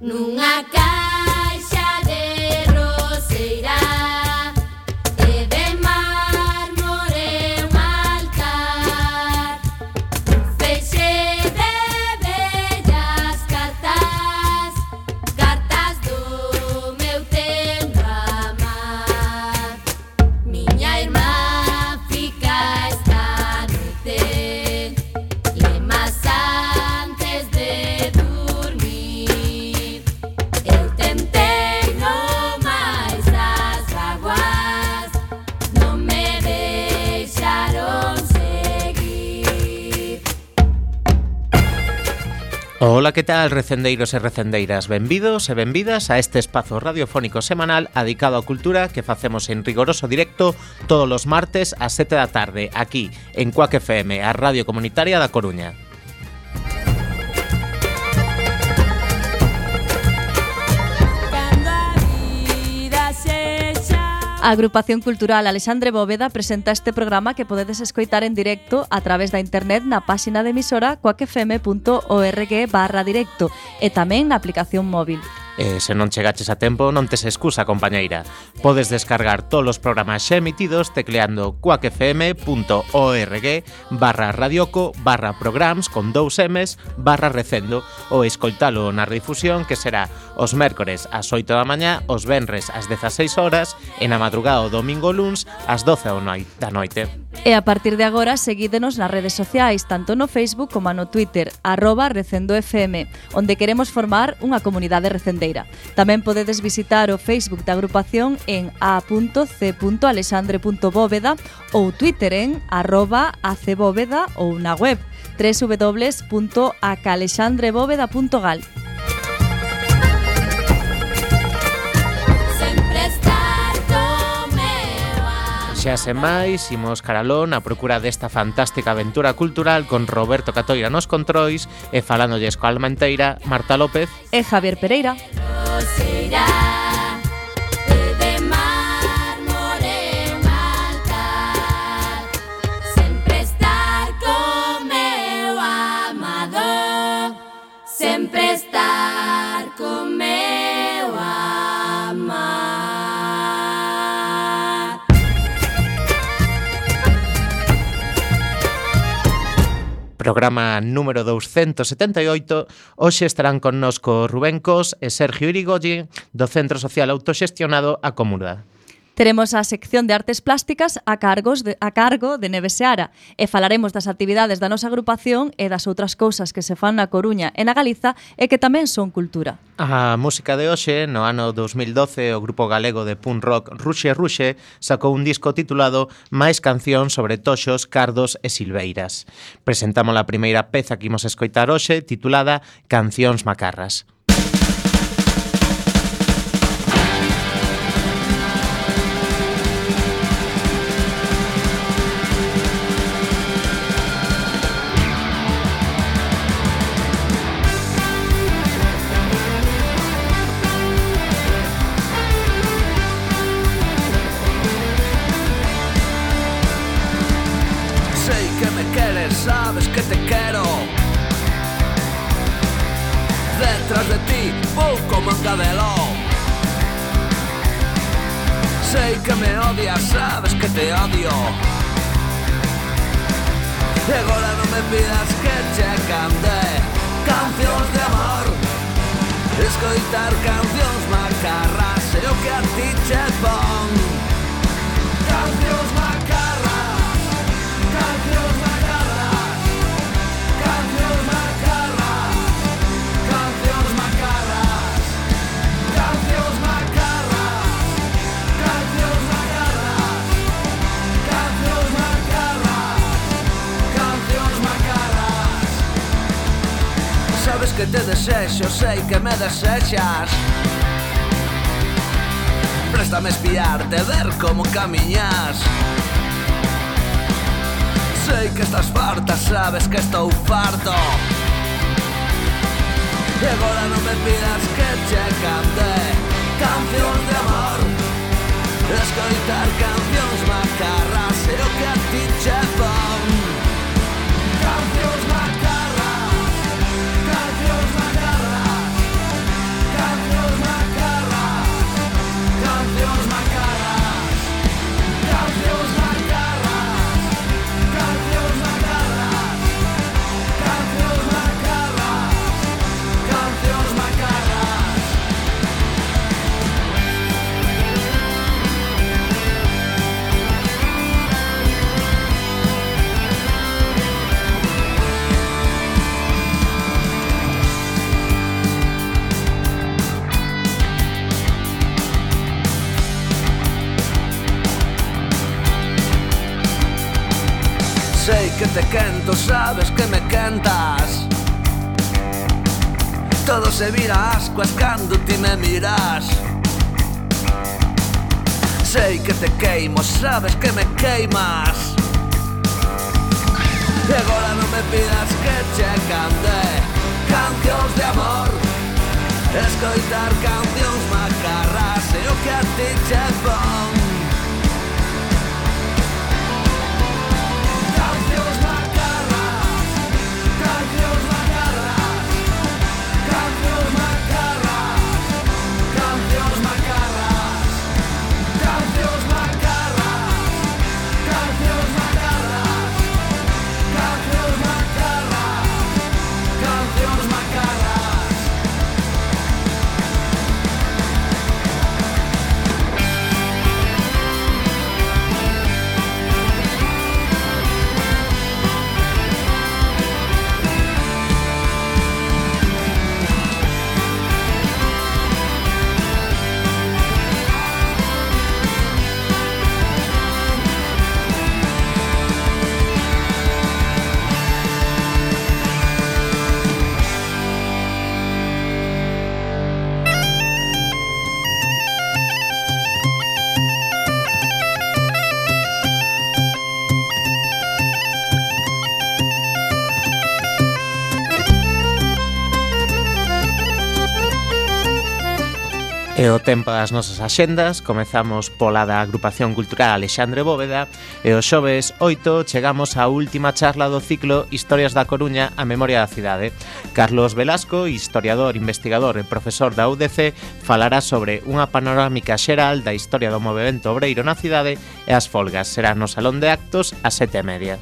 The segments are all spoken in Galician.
nunca Ola, que tal, recendeiros e recendeiras? Benvidos e benvidas a este espazo radiofónico semanal adicado á cultura que facemos en rigoroso directo todos os martes ás 7 da tarde, aquí, en Cuac FM, a Radio Comunitaria da Coruña. A Agrupación Cultural Alexandre Bóveda presenta este programa que podedes escoitar en directo a través da internet na páxina de emisora coacfm.org barra directo e tamén na aplicación móvil. E se non chegaches a tempo, non tes excusa, compañeira. Podes descargar todos os programas xa emitidos tecleando cuacfm.org barra radioco barra programs con dous M's barra recendo ou escoitalo na redifusión que será os mércores ás 8 da mañá, os venres ás 16 horas e na madrugada o domingo luns ás 12 da noite. E a partir de agora seguídenos nas redes sociais, tanto no Facebook como no Twitter, arroba recendofm, onde queremos formar unha comunidade recendeira. Tamén podedes visitar o Facebook da agrupación en a.c.alexandre.bóveda ou Twitter en arroba acbóveda ou na web www.acalexandrebóveda.gal. xa sen máis, imos caralón a procura desta fantástica aventura cultural con Roberto Catoira nos controis e falándolles coa almanteira Marta López e Javier Pereira. Será. programa número 278. Hoxe estarán connosco Rubén Cos e Sergio Irigoyen do Centro Social Autoxestionado A Comuda. Teremos a sección de artes plásticas a, cargos de, a cargo de Neve Seara e falaremos das actividades da nosa agrupación e das outras cousas que se fan na Coruña e na Galiza e que tamén son cultura. A música de hoxe, no ano 2012, o grupo galego de punk rock Ruxe Ruxe sacou un disco titulado Máis canción sobre toxos, cardos e silveiras. Presentamos a primeira peza que imos escoitar hoxe titulada Cancións Macarras. Mancadelo Sei que me odias, sabes que te odio. E agora non me pidas que che cante Cancións de amor. Escoitar cancións macarras É o que a ti che pon que te desexo Sei que me desexas Préstame espiarte, ver como camiñas Sei que estás farta, sabes que estou farto. E agora non me pidas que che cante Cancións de amor. Escoitar cancións macarras E o que a ti che pon. sabes que me cantas. Todo se vira ascuas cando ti me miras. Sei que te queimo, sabes que me queimas. E agora non me pidas que che cante Cancións de amor. Escoitar cancións macarras E o que a ti che pon E o tempo das nosas axendas Comezamos pola da agrupación cultural Alexandre Bóveda E o xoves 8 chegamos á última charla do ciclo Historias da Coruña a memoria da cidade. Carlos Velasco, historiador, investigador e profesor da UDC Falará sobre unha panorámica xeral da historia do movimento obreiro na cidade E as folgas. Será no Salón de Actos a sete e media.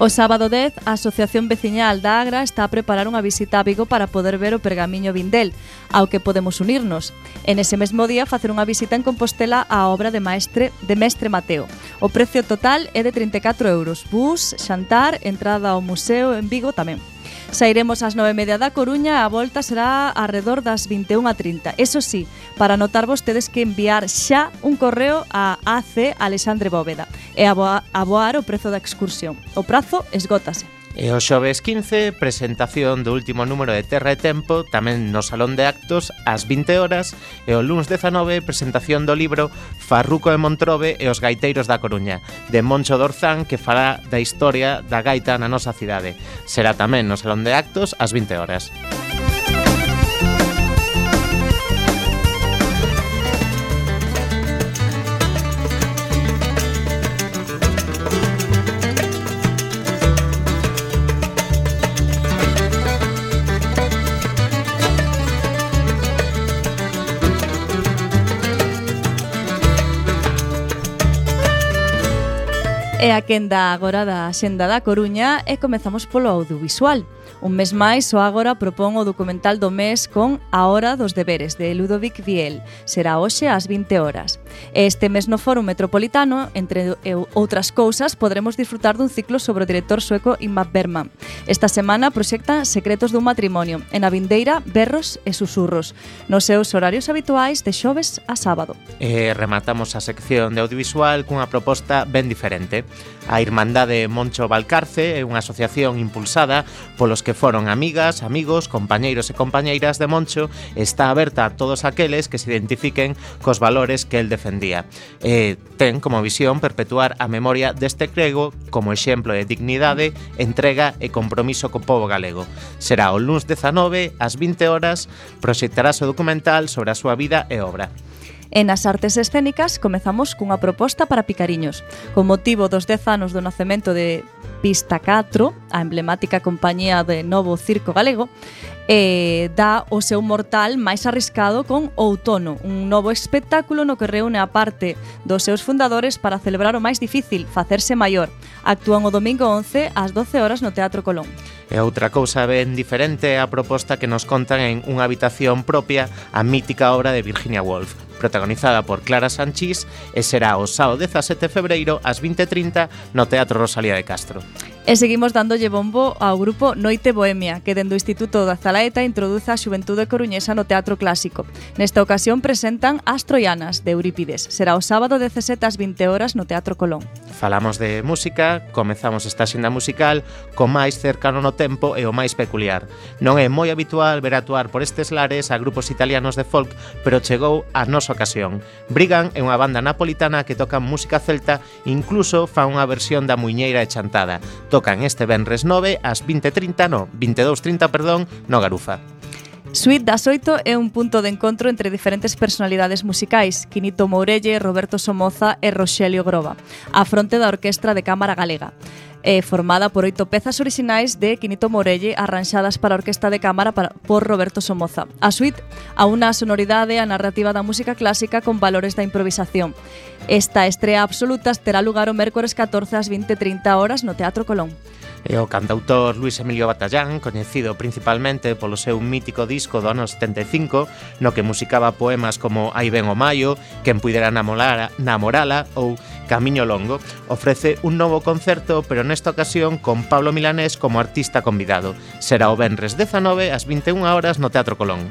O sábado 10, a Asociación Veciñal da Agra está a preparar unha visita a Vigo para poder ver o pergamiño Vindel, ao que podemos unirnos. En ese mesmo día, facer unha visita en Compostela á obra de maestre de Mestre Mateo. O precio total é de 34 euros, bus, xantar, entrada ao museo en Vigo tamén. Sairemos ás 9:30 da Coruña, a volta será arredor das 21:30. Eso sí, para anotarvos tedes que enviar xa un correo a AC Alexandre Bóveda e aboar o prezo da excursión. O prazo esgótase. E o xoves 15, presentación do último número de Terra e Tempo, tamén no Salón de Actos, ás 20 horas, e o lunes 19, presentación do libro Farruco e Montrobe e os gaiteiros da Coruña, de Moncho Dorzán, que fará da historia da gaita na nosa cidade. Será tamén no Salón de Actos, ás 20 horas. É a quenda agora da Xenda da Coruña e comezamos polo audiovisual. Un mes máis, o Ágora propón o documental do mes con A Hora dos Deberes, de Ludovic Viel. Será hoxe ás 20 horas. Este mes no Foro Metropolitano, entre outras cousas, podremos disfrutar dun ciclo sobre o director sueco Ingmar Bergman. Esta semana proxecta Secretos dun matrimonio, en a vindeira Berros e Susurros, nos seus horarios habituais de xoves a sábado. E rematamos a sección de audiovisual cunha proposta ben diferente. A Irmandade Moncho Valcarce é unha asociación impulsada polos que foron amigas, amigos, compañeiros e compañeiras de Moncho está aberta a todos aqueles que se identifiquen cos valores que el defendía. E ten como visión perpetuar a memoria deste crego como exemplo de dignidade, entrega e compromiso co povo galego. Será o luns 19 ás 20 horas proxectarás o documental sobre a súa vida e obra. E nas artes escénicas comezamos cunha proposta para picariños. Con motivo dos 10 anos do nacemento de Pista 4, a emblemática compañía de Novo Circo Galego, e dá o seu mortal máis arriscado con Outono, un novo espectáculo no que reúne a parte dos seus fundadores para celebrar o máis difícil, facerse maior. Actúan o domingo 11 ás 12 horas no Teatro Colón. E outra cousa ben diferente é a proposta que nos contan en unha habitación propia a mítica obra de Virginia Woolf, protagonizada por Clara Sanchís e será o sábado 17 de febreiro ás 20:30 no Teatro Rosalía de Castro. E seguimos dándolle bombo ao grupo Noite Bohemia, que dende o Instituto da Zalaeta introduza a Xuventude Coruñesa no Teatro Clásico. Nesta ocasión presentan As Troianas, de Eurípides. Será o sábado 17 ás 20 horas no Teatro Colón. Falamos de música, comezamos esta xenda musical co máis cercano no tempo e o máis peculiar. Non é moi habitual ver actuar por estes lares a grupos italianos de folk, pero chegou a nosa ocasión. Brigan é unha banda napolitana que toca música celta, incluso fa unha versión da Muñeira e Chantada tocan este venres 9 ás 20:30, no, 22:30, perdón, no Garufa. Suite das Oito é un punto de encontro entre diferentes personalidades musicais, Quinito Mourelle, Roberto Somoza e Roxelio Groba, a fronte da Orquestra de Cámara Galega eh, formada por oito pezas orixinais de Quinito Morelle arranxadas para a Orquesta de Cámara para, por Roberto Somoza. A suite a unha sonoridade a narrativa da música clásica con valores da improvisación. Esta estrea absoluta terá lugar o mércores 14 ás 20.30 horas no Teatro Colón. E o cantautor Luis Emilio Batallán, coñecido principalmente polo seu mítico disco do ano 75, no que musicaba poemas como Aí ven o maio, Quen puidera namorala, namorala ou Camiño Longo ofrece un novo concerto, pero nesta ocasión con Pablo Milanés como artista convidado. Será o Benres 19 ás 21 horas no Teatro Colón.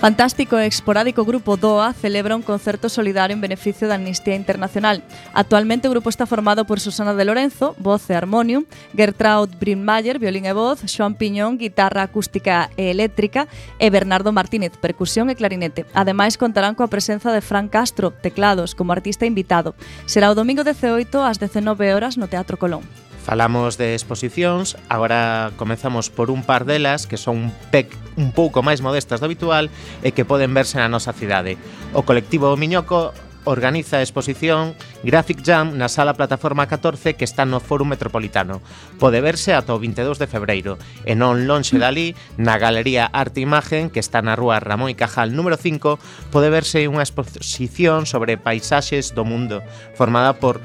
Fantástico e esporádico grupo DOA celebra un concerto solidario en beneficio da Amnistía Internacional. Actualmente o grupo está formado por Susana de Lorenzo, voz e harmonium, Gertraud Brinmayer, violín e voz, Joan Piñón, guitarra acústica e eléctrica e Bernardo Martínez, percusión e clarinete. Ademais contarán coa presenza de Fran Castro, teclados, como artista invitado. Será o domingo 18 ás 19 horas no Teatro Colón. Falamos de exposicións, agora comezamos por un par delas que son un, pec, un pouco máis modestas do habitual e que poden verse na nosa cidade. O colectivo Miñoco organiza a exposición Graphic Jam na Sala Plataforma 14 que está no Fórum Metropolitano. Pode verse ata o 22 de febreiro e non lonxe dali, na Galería Arte e Imagen que está na Rúa Ramón y Cajal número 5, pode verse unha exposición sobre paisaxes do mundo formada por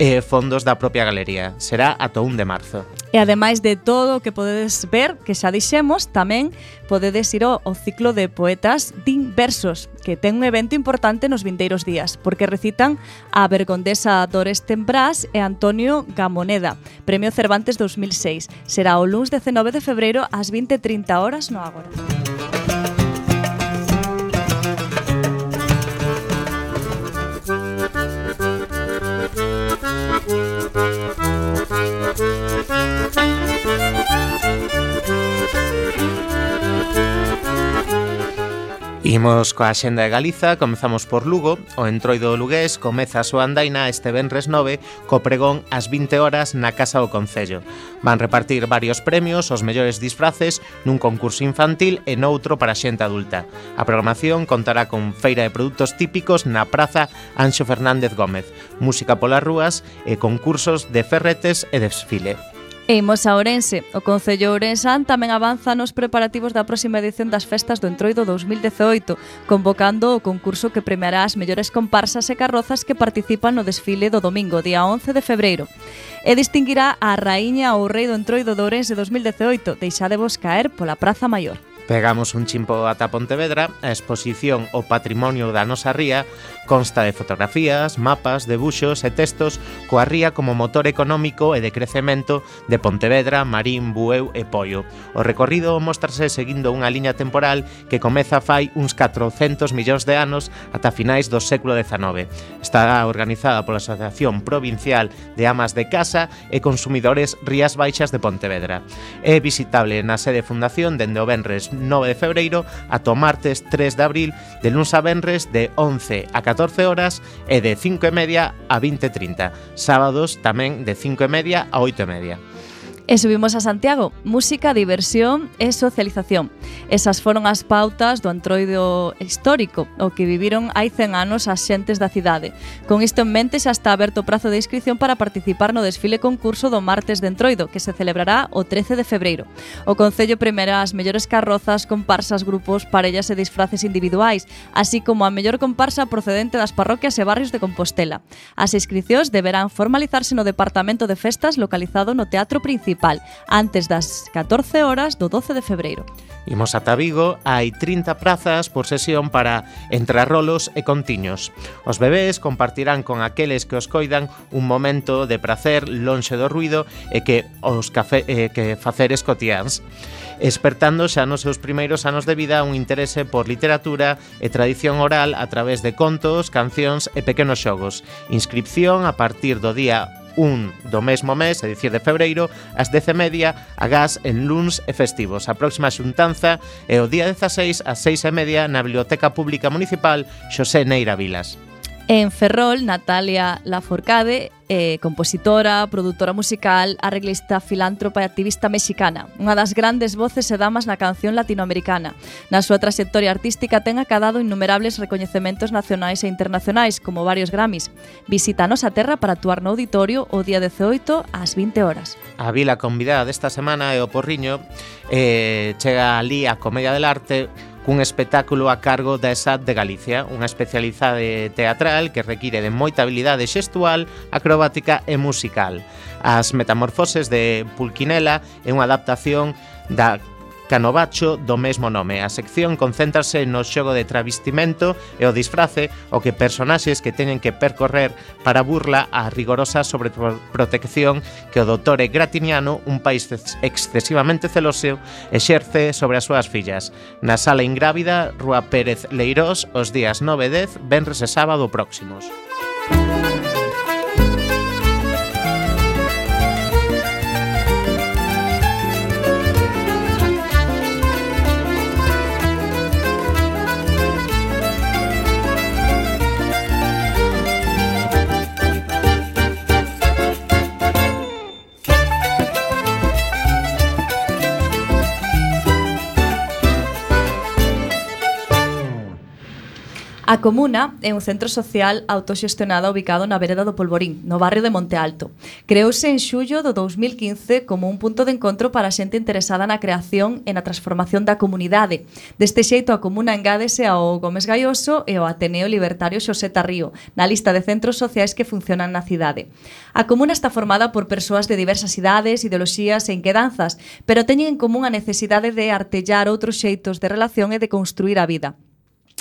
e fondos da propia galería. Será ata 1 de marzo. E ademais de todo o que podedes ver, que xa dixemos, tamén podedes ir ao, ao ciclo de poetas Din Versos, que ten un evento importante nos vindeiros días, porque recitan a vergondesa Dores Tembrás e Antonio Gamoneda, Premio Cervantes 2006. Será o lunes 19 de febreiro ás 20.30 horas no Ágora. Imos coa xenda de Galiza, comezamos por Lugo, o Entroido Lugués comeza a súa andaina este venres 9 co pregón ás 20 horas na Casa do Concello. Van repartir varios premios, os mellores disfraces, nun concurso infantil e noutro para xente adulta. A programación contará con feira de produtos típicos na Praza Anxo Fernández Gómez, música polas rúas e concursos de ferretes e desfile. E imos a Ourense. O Concello Ourensán tamén avanza nos preparativos da próxima edición das festas do Entroido 2018, convocando o concurso que premiará as mellores comparsas e carrozas que participan no desfile do domingo, día 11 de febreiro. E distinguirá a raíña ou rei do Entroido do Ourense 2018, deixadevos caer pola Praza Maior. Pegamos un chimpo ata Pontevedra, a exposición O Patrimonio da Nosa Ría Consta de fotografías, mapas, debuxos e textos coa ría como motor económico e de crecemento de Pontevedra, Marín, Bueu e Poio. O recorrido mostrase seguindo unha liña temporal que comeza fai uns 400 millóns de anos ata finais do século XIX. Está organizada pola Asociación Provincial de Amas de Casa e Consumidores Rías Baixas de Pontevedra. É visitable na sede fundación dende o venres 9 de febreiro ata o martes 3 de abril de luns a venres de 11 a 14 14 horas e de 5 e media a 20.30. Sábados tamén de 5 e media a 8 e media. E subimos a Santiago. Música, diversión e socialización. Esas foron as pautas do antroido histórico, o que viviron hai 100 anos as xentes da cidade. Con isto en mente xa está aberto o prazo de inscripción para participar no desfile concurso do martes de entroido, que se celebrará o 13 de febreiro. O Concello premiará as mellores carrozas, comparsas, grupos, parellas e disfraces individuais, así como a mellor comparsa procedente das parroquias e barrios de Compostela. As inscripcións deberán formalizarse no Departamento de Festas localizado no Teatro Principal municipal antes das 14 horas do 12 de febreiro. Imos ata Vigo, hai 30 prazas por sesión para entrar rolos e contiños. Os bebés compartirán con aqueles que os coidan un momento de prazer lonxe do ruido e que os café, eh, que facer escotiáns, espertando xa nos seus primeiros anos de vida un interese por literatura e tradición oral a través de contos, cancións e pequenos xogos. Inscripción a partir do día 1 do mesmo mes, é dicir de febreiro, ás 10:30 a gas en luns e festivos. A próxima xuntanza é o día 16 ás 6:30 na Biblioteca Pública Municipal Xosé Neira Vilas. En Ferrol, Natalia Laforcade, eh, compositora, produtora musical, arreglista, filántropa e activista mexicana, unha das grandes voces e damas na canción latinoamericana. Na súa trayectoria artística ten acadado innumerables recoñecementos nacionais e internacionais, como varios Grammys. Visítanos a terra para actuar no auditorio o día 18 ás 20 horas. A vila convidada desta semana é o Porriño, eh, chega ali a Comedia del Arte, cun espectáculo a cargo da ESAT de Galicia, unha especializade teatral que require de moita habilidade xestual, acrobática e musical. As metamorfoses de Pulquinela é unha adaptación da Canovacho do mesmo nome. A sección concéntrase no xogo de travestimento e o disfrace o que personaxes que teñen que percorrer para burla a rigorosa sobreprotección que o doutore Gratiniano, un país excesivamente celoso, exerce sobre as súas fillas. Na sala ingrávida, Rúa Pérez Leirós, os días 9 e 10, venres e sábado próximos. A comuna é un centro social autoxestionado ubicado na vereda do Polvorín, no barrio de Monte Alto. Creouse en xullo do 2015 como un punto de encontro para a xente interesada na creación e na transformación da comunidade. Deste xeito, a comuna engádese ao Gómez Gaioso e ao Ateneo Libertario Xosé Tarrío, na lista de centros sociais que funcionan na cidade. A comuna está formada por persoas de diversas idades, ideoloxías e inquedanzas, pero teñen en común a necesidade de artellar outros xeitos de relación e de construir a vida.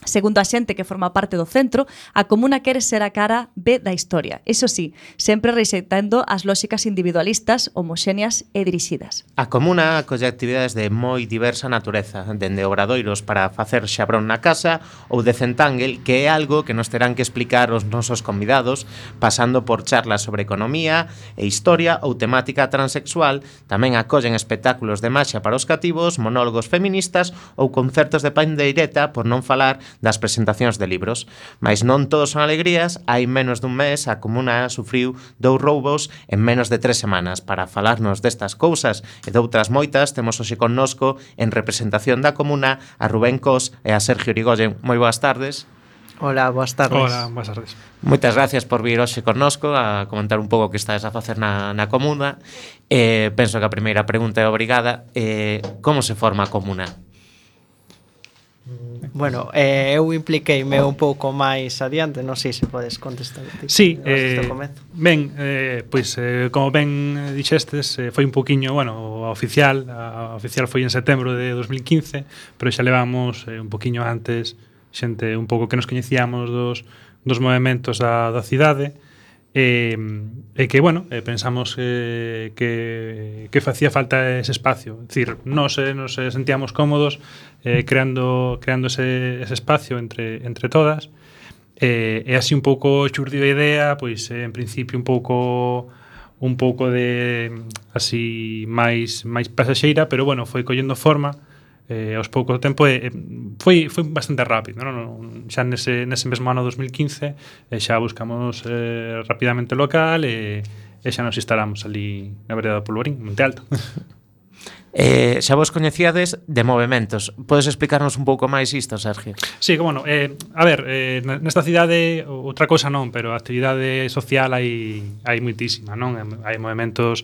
Segundo a xente que forma parte do centro, a comuna quere ser a cara B da historia. Eso sí, sempre rexeitando as lóxicas individualistas, homoxéneas e dirixidas. A comuna acolle actividades de moi diversa natureza, dende obradoiros para facer xabrón na casa ou de centángel, que é algo que nos terán que explicar os nosos convidados, pasando por charlas sobre economía e historia ou temática transexual, tamén acollen espectáculos de maxia para os cativos, monólogos feministas ou concertos de pandeireta, por non falar das presentacións de libros. Mas non todos son alegrías, hai menos dun mes a Comuna sufriu dous roubos en menos de tres semanas. Para falarnos destas cousas e doutras moitas, temos hoxe connosco en representación da Comuna a Rubén Cos e a Sergio Irigoyen. Moi boas tardes. Hola, boas tardes. Hola, boas tardes. Moitas gracias por vir hoxe connosco a comentar un pouco o que estades a facer na, na comuna. Eh, penso que a primeira pregunta é obrigada. Eh, como se forma a comuna? Bueno, eh, eu impliqueime un pouco máis adiante, non sei se podes contestar. Ti, sí, eh, ben, eh, pois, eh, como ben dixestes, eh, foi un poquinho, bueno, a oficial, a oficial foi en setembro de 2015, pero xa levamos eh, un poquinho antes xente un pouco que nos coñecíamos dos, dos movimentos da, da cidade, E, eh, que, bueno, eh, pensamos eh, que, que facía falta ese espacio. É decir, nos, eh, nos eh, sentíamos cómodos eh, creando, creando ese, ese espacio entre, entre todas. Eh, e así un pouco xurdiu a idea, pois eh, en principio un pouco un pouco de así máis máis pasaxeira, pero bueno, foi collendo forma eh, aos pouco tempo eh, foi foi bastante rápido, non? non xa nese nese mesmo ano 2015 eh, xa buscamos eh, rapidamente local e eh, e xa nos instalamos ali na vereda do Polvorín, Monte Alto. Eh, xa vos coñecíades de movimentos. Podes explicarnos un pouco máis isto, Sergio? Sí, como no. Eh, a ver, eh, nesta cidade outra cousa non, pero a actividade social hai hai muitísima, non? Hai movimentos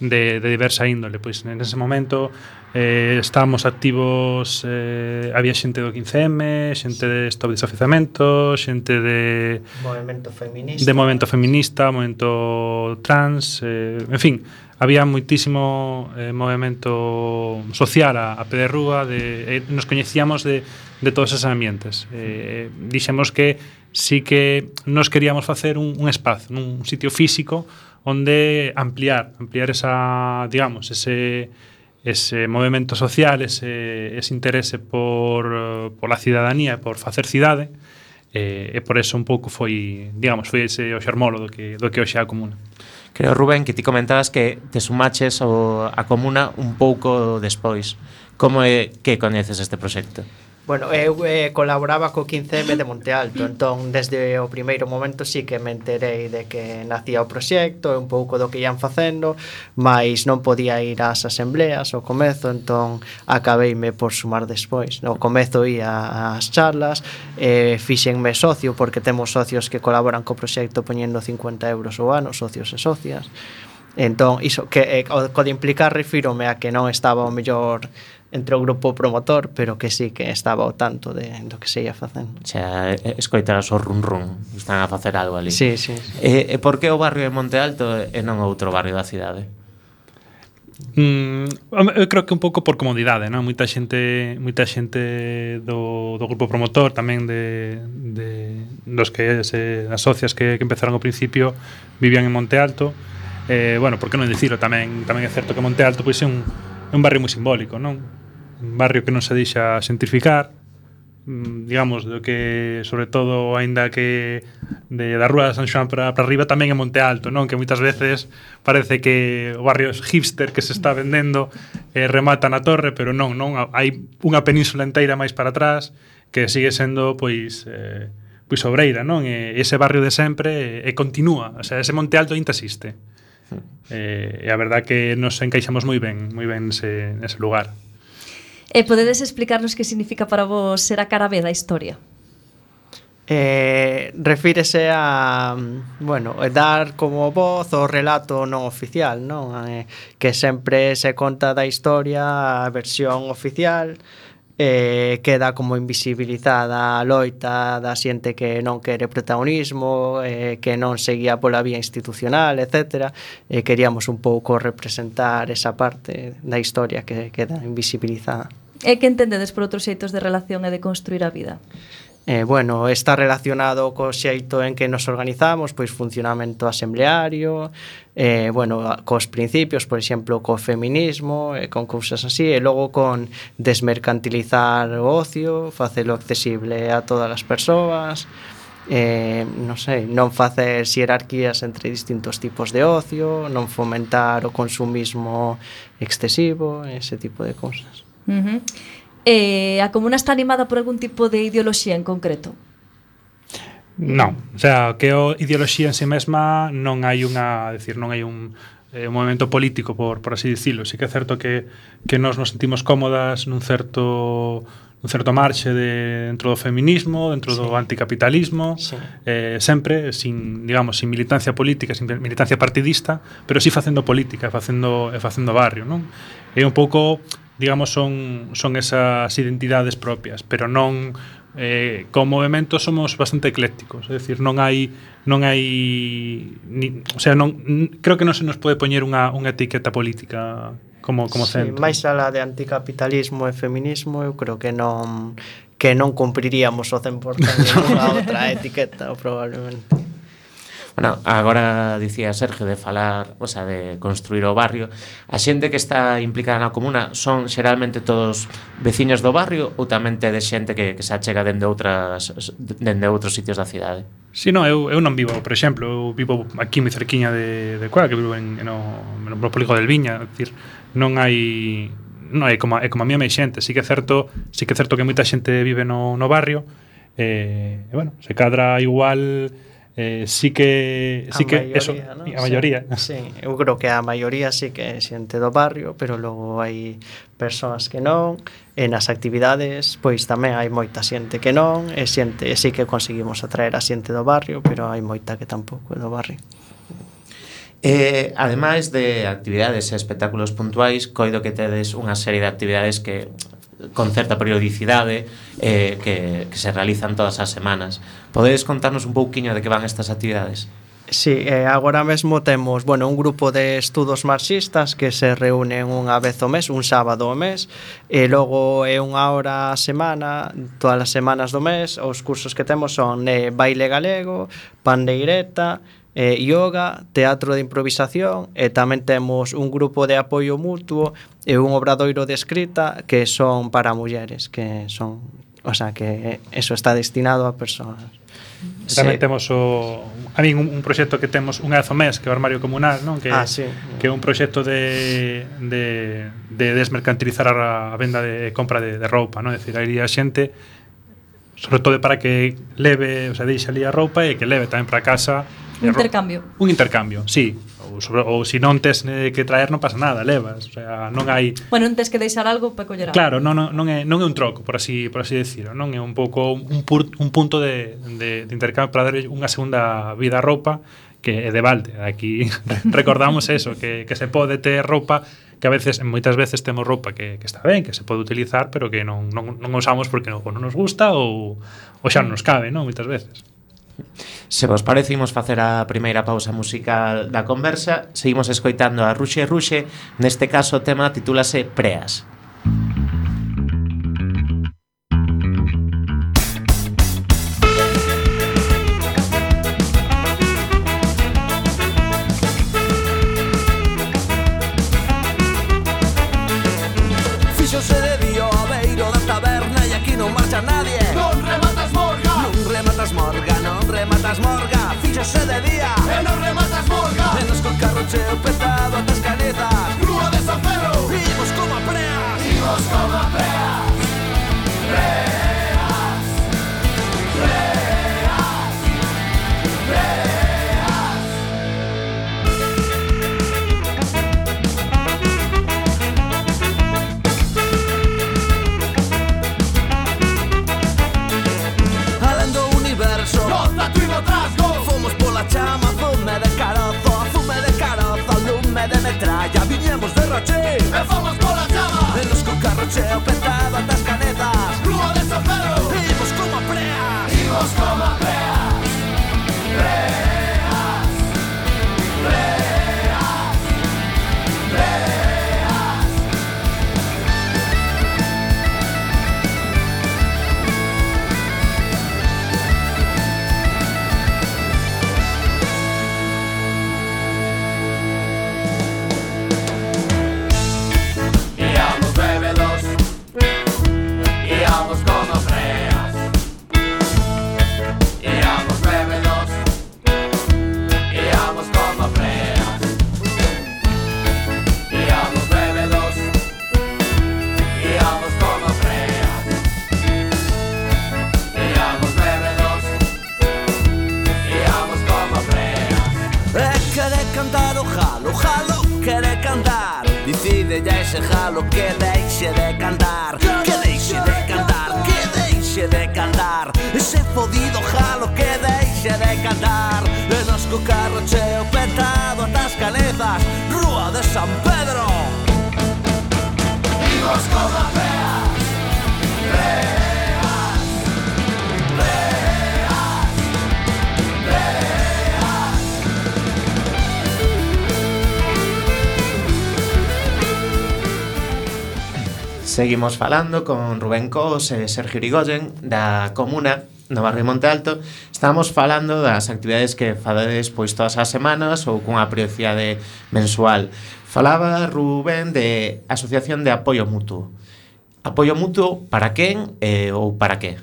de, de diversa índole. Pois en ese momento eh, estábamos activos, eh, había xente do 15M, xente de Stop Desafizamento, xente de... Movimento feminista. De movimento feminista, movimento trans, eh, en fin, había moitísimo eh, movimento social a, a pé de rúa, de, eh, nos coñecíamos de, de todos esos ambientes. Eh, dixemos que sí que nos queríamos facer un, un espazo, un sitio físico, onde ampliar, ampliar esa, digamos, ese ese movimento social, ese, ese interese por, por a cidadanía e por facer cidade, eh, e por eso un pouco foi, digamos, foi ese o xermolo do que, do que hoxe a comuna. Creo, Rubén, que ti comentabas que te sumaches ao, a comuna un pouco despois. Como é que coñeces este proxecto? Bueno, eu eh, colaboraba co 15M de Monte Alto, entón desde o primeiro momento sí que me enterei de que nacía o proxecto, un pouco do que ian facendo, mas non podía ir ás asembleas ao comezo, entón acabeime por sumar despois. No comezo ia ás charlas, eh, fixenme socio, porque temos socios que colaboran co proxecto poñendo 50 euros ao ano, socios e socias, Entón, iso, que, eh, o, co de implicar refírome a que non estaba o mellor entre o grupo promotor, pero que sí que estaba ao tanto de do que se ia facendo. Xa, escoitarás o run run, están a facer algo ali. Sí, sí. sí. E, e por que o barrio de Monte Alto e non outro barrio da cidade? Mm, eu creo que un pouco por comodidade, non? Moita xente, moita xente do, do grupo promotor tamén de, de dos que se eh, as socias que, que empezaron ao principio vivían en Monte Alto. Eh, bueno, por que non dicirlo tamén, tamén é certo que Monte Alto pois é un é un barrio moi simbólico, non? un barrio que non se deixa xentrificar, mm, digamos, do que sobre todo aínda que de, da Rúa de San Xoán para, para arriba tamén é Monte Alto, non? Que moitas veces parece que o barrio hipster que se está vendendo eh, remata na torre, pero non, non, hai unha península inteira máis para atrás que sigue sendo pois eh, pois obreira, non? E ese barrio de sempre e, e continúa, o sea, ese Monte Alto ainda existe. Hmm. Eh, e a verdad que nos encaixamos moi ben, moi ben nese, nese lugar. E podedes explicarnos que significa para vos ser a cara B da historia? Eh, refírese a, bueno, eh, dar como voz o relato non oficial, non? Eh, que sempre se conta da historia a versión oficial, eh, queda como invisibilizada a loita da xente que non quere protagonismo, eh, que non seguía pola vía institucional, etc. Eh, queríamos un pouco representar esa parte da historia que queda invisibilizada. E que entendedes por outros xeitos de relación e de construir a vida? Eh, bueno, está relacionado co xeito en que nos organizamos, pois funcionamento asembleario, eh, bueno, cos principios, por exemplo, co feminismo, eh, con cousas así, e logo con desmercantilizar o ocio, facelo accesible a todas as persoas, eh, non sei, non facer xerarquías entre distintos tipos de ocio, non fomentar o consumismo excesivo, ese tipo de cousas. Uh -huh. Eh, a comuna está animada por algún tipo de ideoloxía en concreto? Non, o sea, que o ideoloxía en si sí mesma non hai unha, decir, non hai un eh, un movimento político por por así dicilo. Sí que é certo que que nós nos sentimos cómodas nun certo un certo marxe de dentro do feminismo, dentro sí. do anticapitalismo, sí. eh, sempre sin, digamos, sin militancia política, sin militancia partidista, pero si sí facendo política, facendo facendo barrio, non? É un pouco digamos, son, son esas identidades propias, pero non eh, como movimento somos bastante eclécticos, é dicir, non hai non hai ni, o sea, non creo que non se nos pode poñer unha, unha etiqueta política como como sí, centro. máis la de anticapitalismo e feminismo, eu creo que non que non cumpriríamos o 100% nunha outra etiqueta, probablemente bueno, agora dicía Sergio de falar, o sea, de construir o barrio, a xente que está implicada na comuna son xeralmente todos veciños do barrio ou tamén te de xente que, que se achega dende outras dende outros sitios da cidade? Si, sí, no, eu, eu non vivo, por exemplo, eu vivo aquí moi cerquiña de, de Coa, que vivo en, en, o, en o Propolijo del Viña, decir, non hai non é como, é como a mí máis xente, si que é certo, si que é certo que moita xente vive no, no barrio, eh, e bueno, se cadra igual eh, sí que... Sí a que maioría, eso, ¿no? a maioría. Sí, sí, eu creo que a maioría sí que é xente do barrio, pero logo hai persoas que non, e nas actividades pois tamén hai moita xente que non, e xente e sí que conseguimos atraer a xente do barrio, pero hai moita que tampouco é do barrio. Eh, ademais de actividades e espectáculos puntuais, coido que tedes unha serie de actividades que con certa periodicidade eh, que, que se realizan todas as semanas. Podedes contarnos un pouquiño de que van estas actividades? Sí, eh, agora mesmo temos, bueno, un grupo de estudos marxistas que se reúnen unha vez ao mes, un sábado ao mes, e logo é unha hora a semana, todas as semanas do mes, os cursos que temos son eh, baile galego, pandeireta, eh, yoga, teatro de improvisación e tamén temos un grupo de apoio mutuo e un obradoiro de escrita que son para mulleres, que son, o sea, que eso está destinado a persoas. Tamén sí. temos o a min un, un proxecto que temos unha vez ao mes que é o armario comunal, non? Que ah, sí. que é un proxecto de de de desmercantilizar a, a venda de compra de, de roupa, non? É dicir, aí a xente sobre todo para que leve, o sea, deixe ali a roupa e que leve tamén para casa Un intercambio. Un intercambio, sí. Ou, sobre, ou se si non tes eh, que traer non pasa nada, levas, o sea, non hai Bueno, non tes que deixar algo para coller algo. Claro, non, non, non é non é un troco, por así por así decirlo, non é un pouco un, pur, un punto de, de, de intercambio para dar unha segunda vida a roupa que é de balde. Aquí recordamos eso, que, que se pode ter roupa que a veces, moitas veces temos roupa que, que está ben, que se pode utilizar, pero que non, non, non usamos porque non, non nos gusta ou, ou xa non nos cabe, non? Moitas veces. Se vos parece, imos facer a primeira pausa musical da conversa. Seguimos escoitando a Ruxe Ruxe. Neste caso, o tema titúlase Preas. Fíxose de día o beiro da taberna E aquí non marcha nada rematas morga, fíxose de día E non rematas morga. Menos nos con carrocheo petado atas canetas Carraché E por la chama En los con carrocheo petado atas canetas. Rúa de San Pedro. Imos como prea Imos como prea se jalo que deixe de cantar Que deixe de cantar, que deixe de cantar Ese fodido jalo que deixe de cantar E nos co carro cheo petado atas canezas Rúa de San Pedro Imos como a Seguimos falando con Rubén Cos e Sergio Irigoyen da Comuna no barrio Monte Alto Estamos falando das actividades que fadades pois todas as semanas ou cunha periodicidade mensual. Falaba Rubén de Asociación de Apoio Mutuo. Apoio Mutuo para quen eh, ou para que?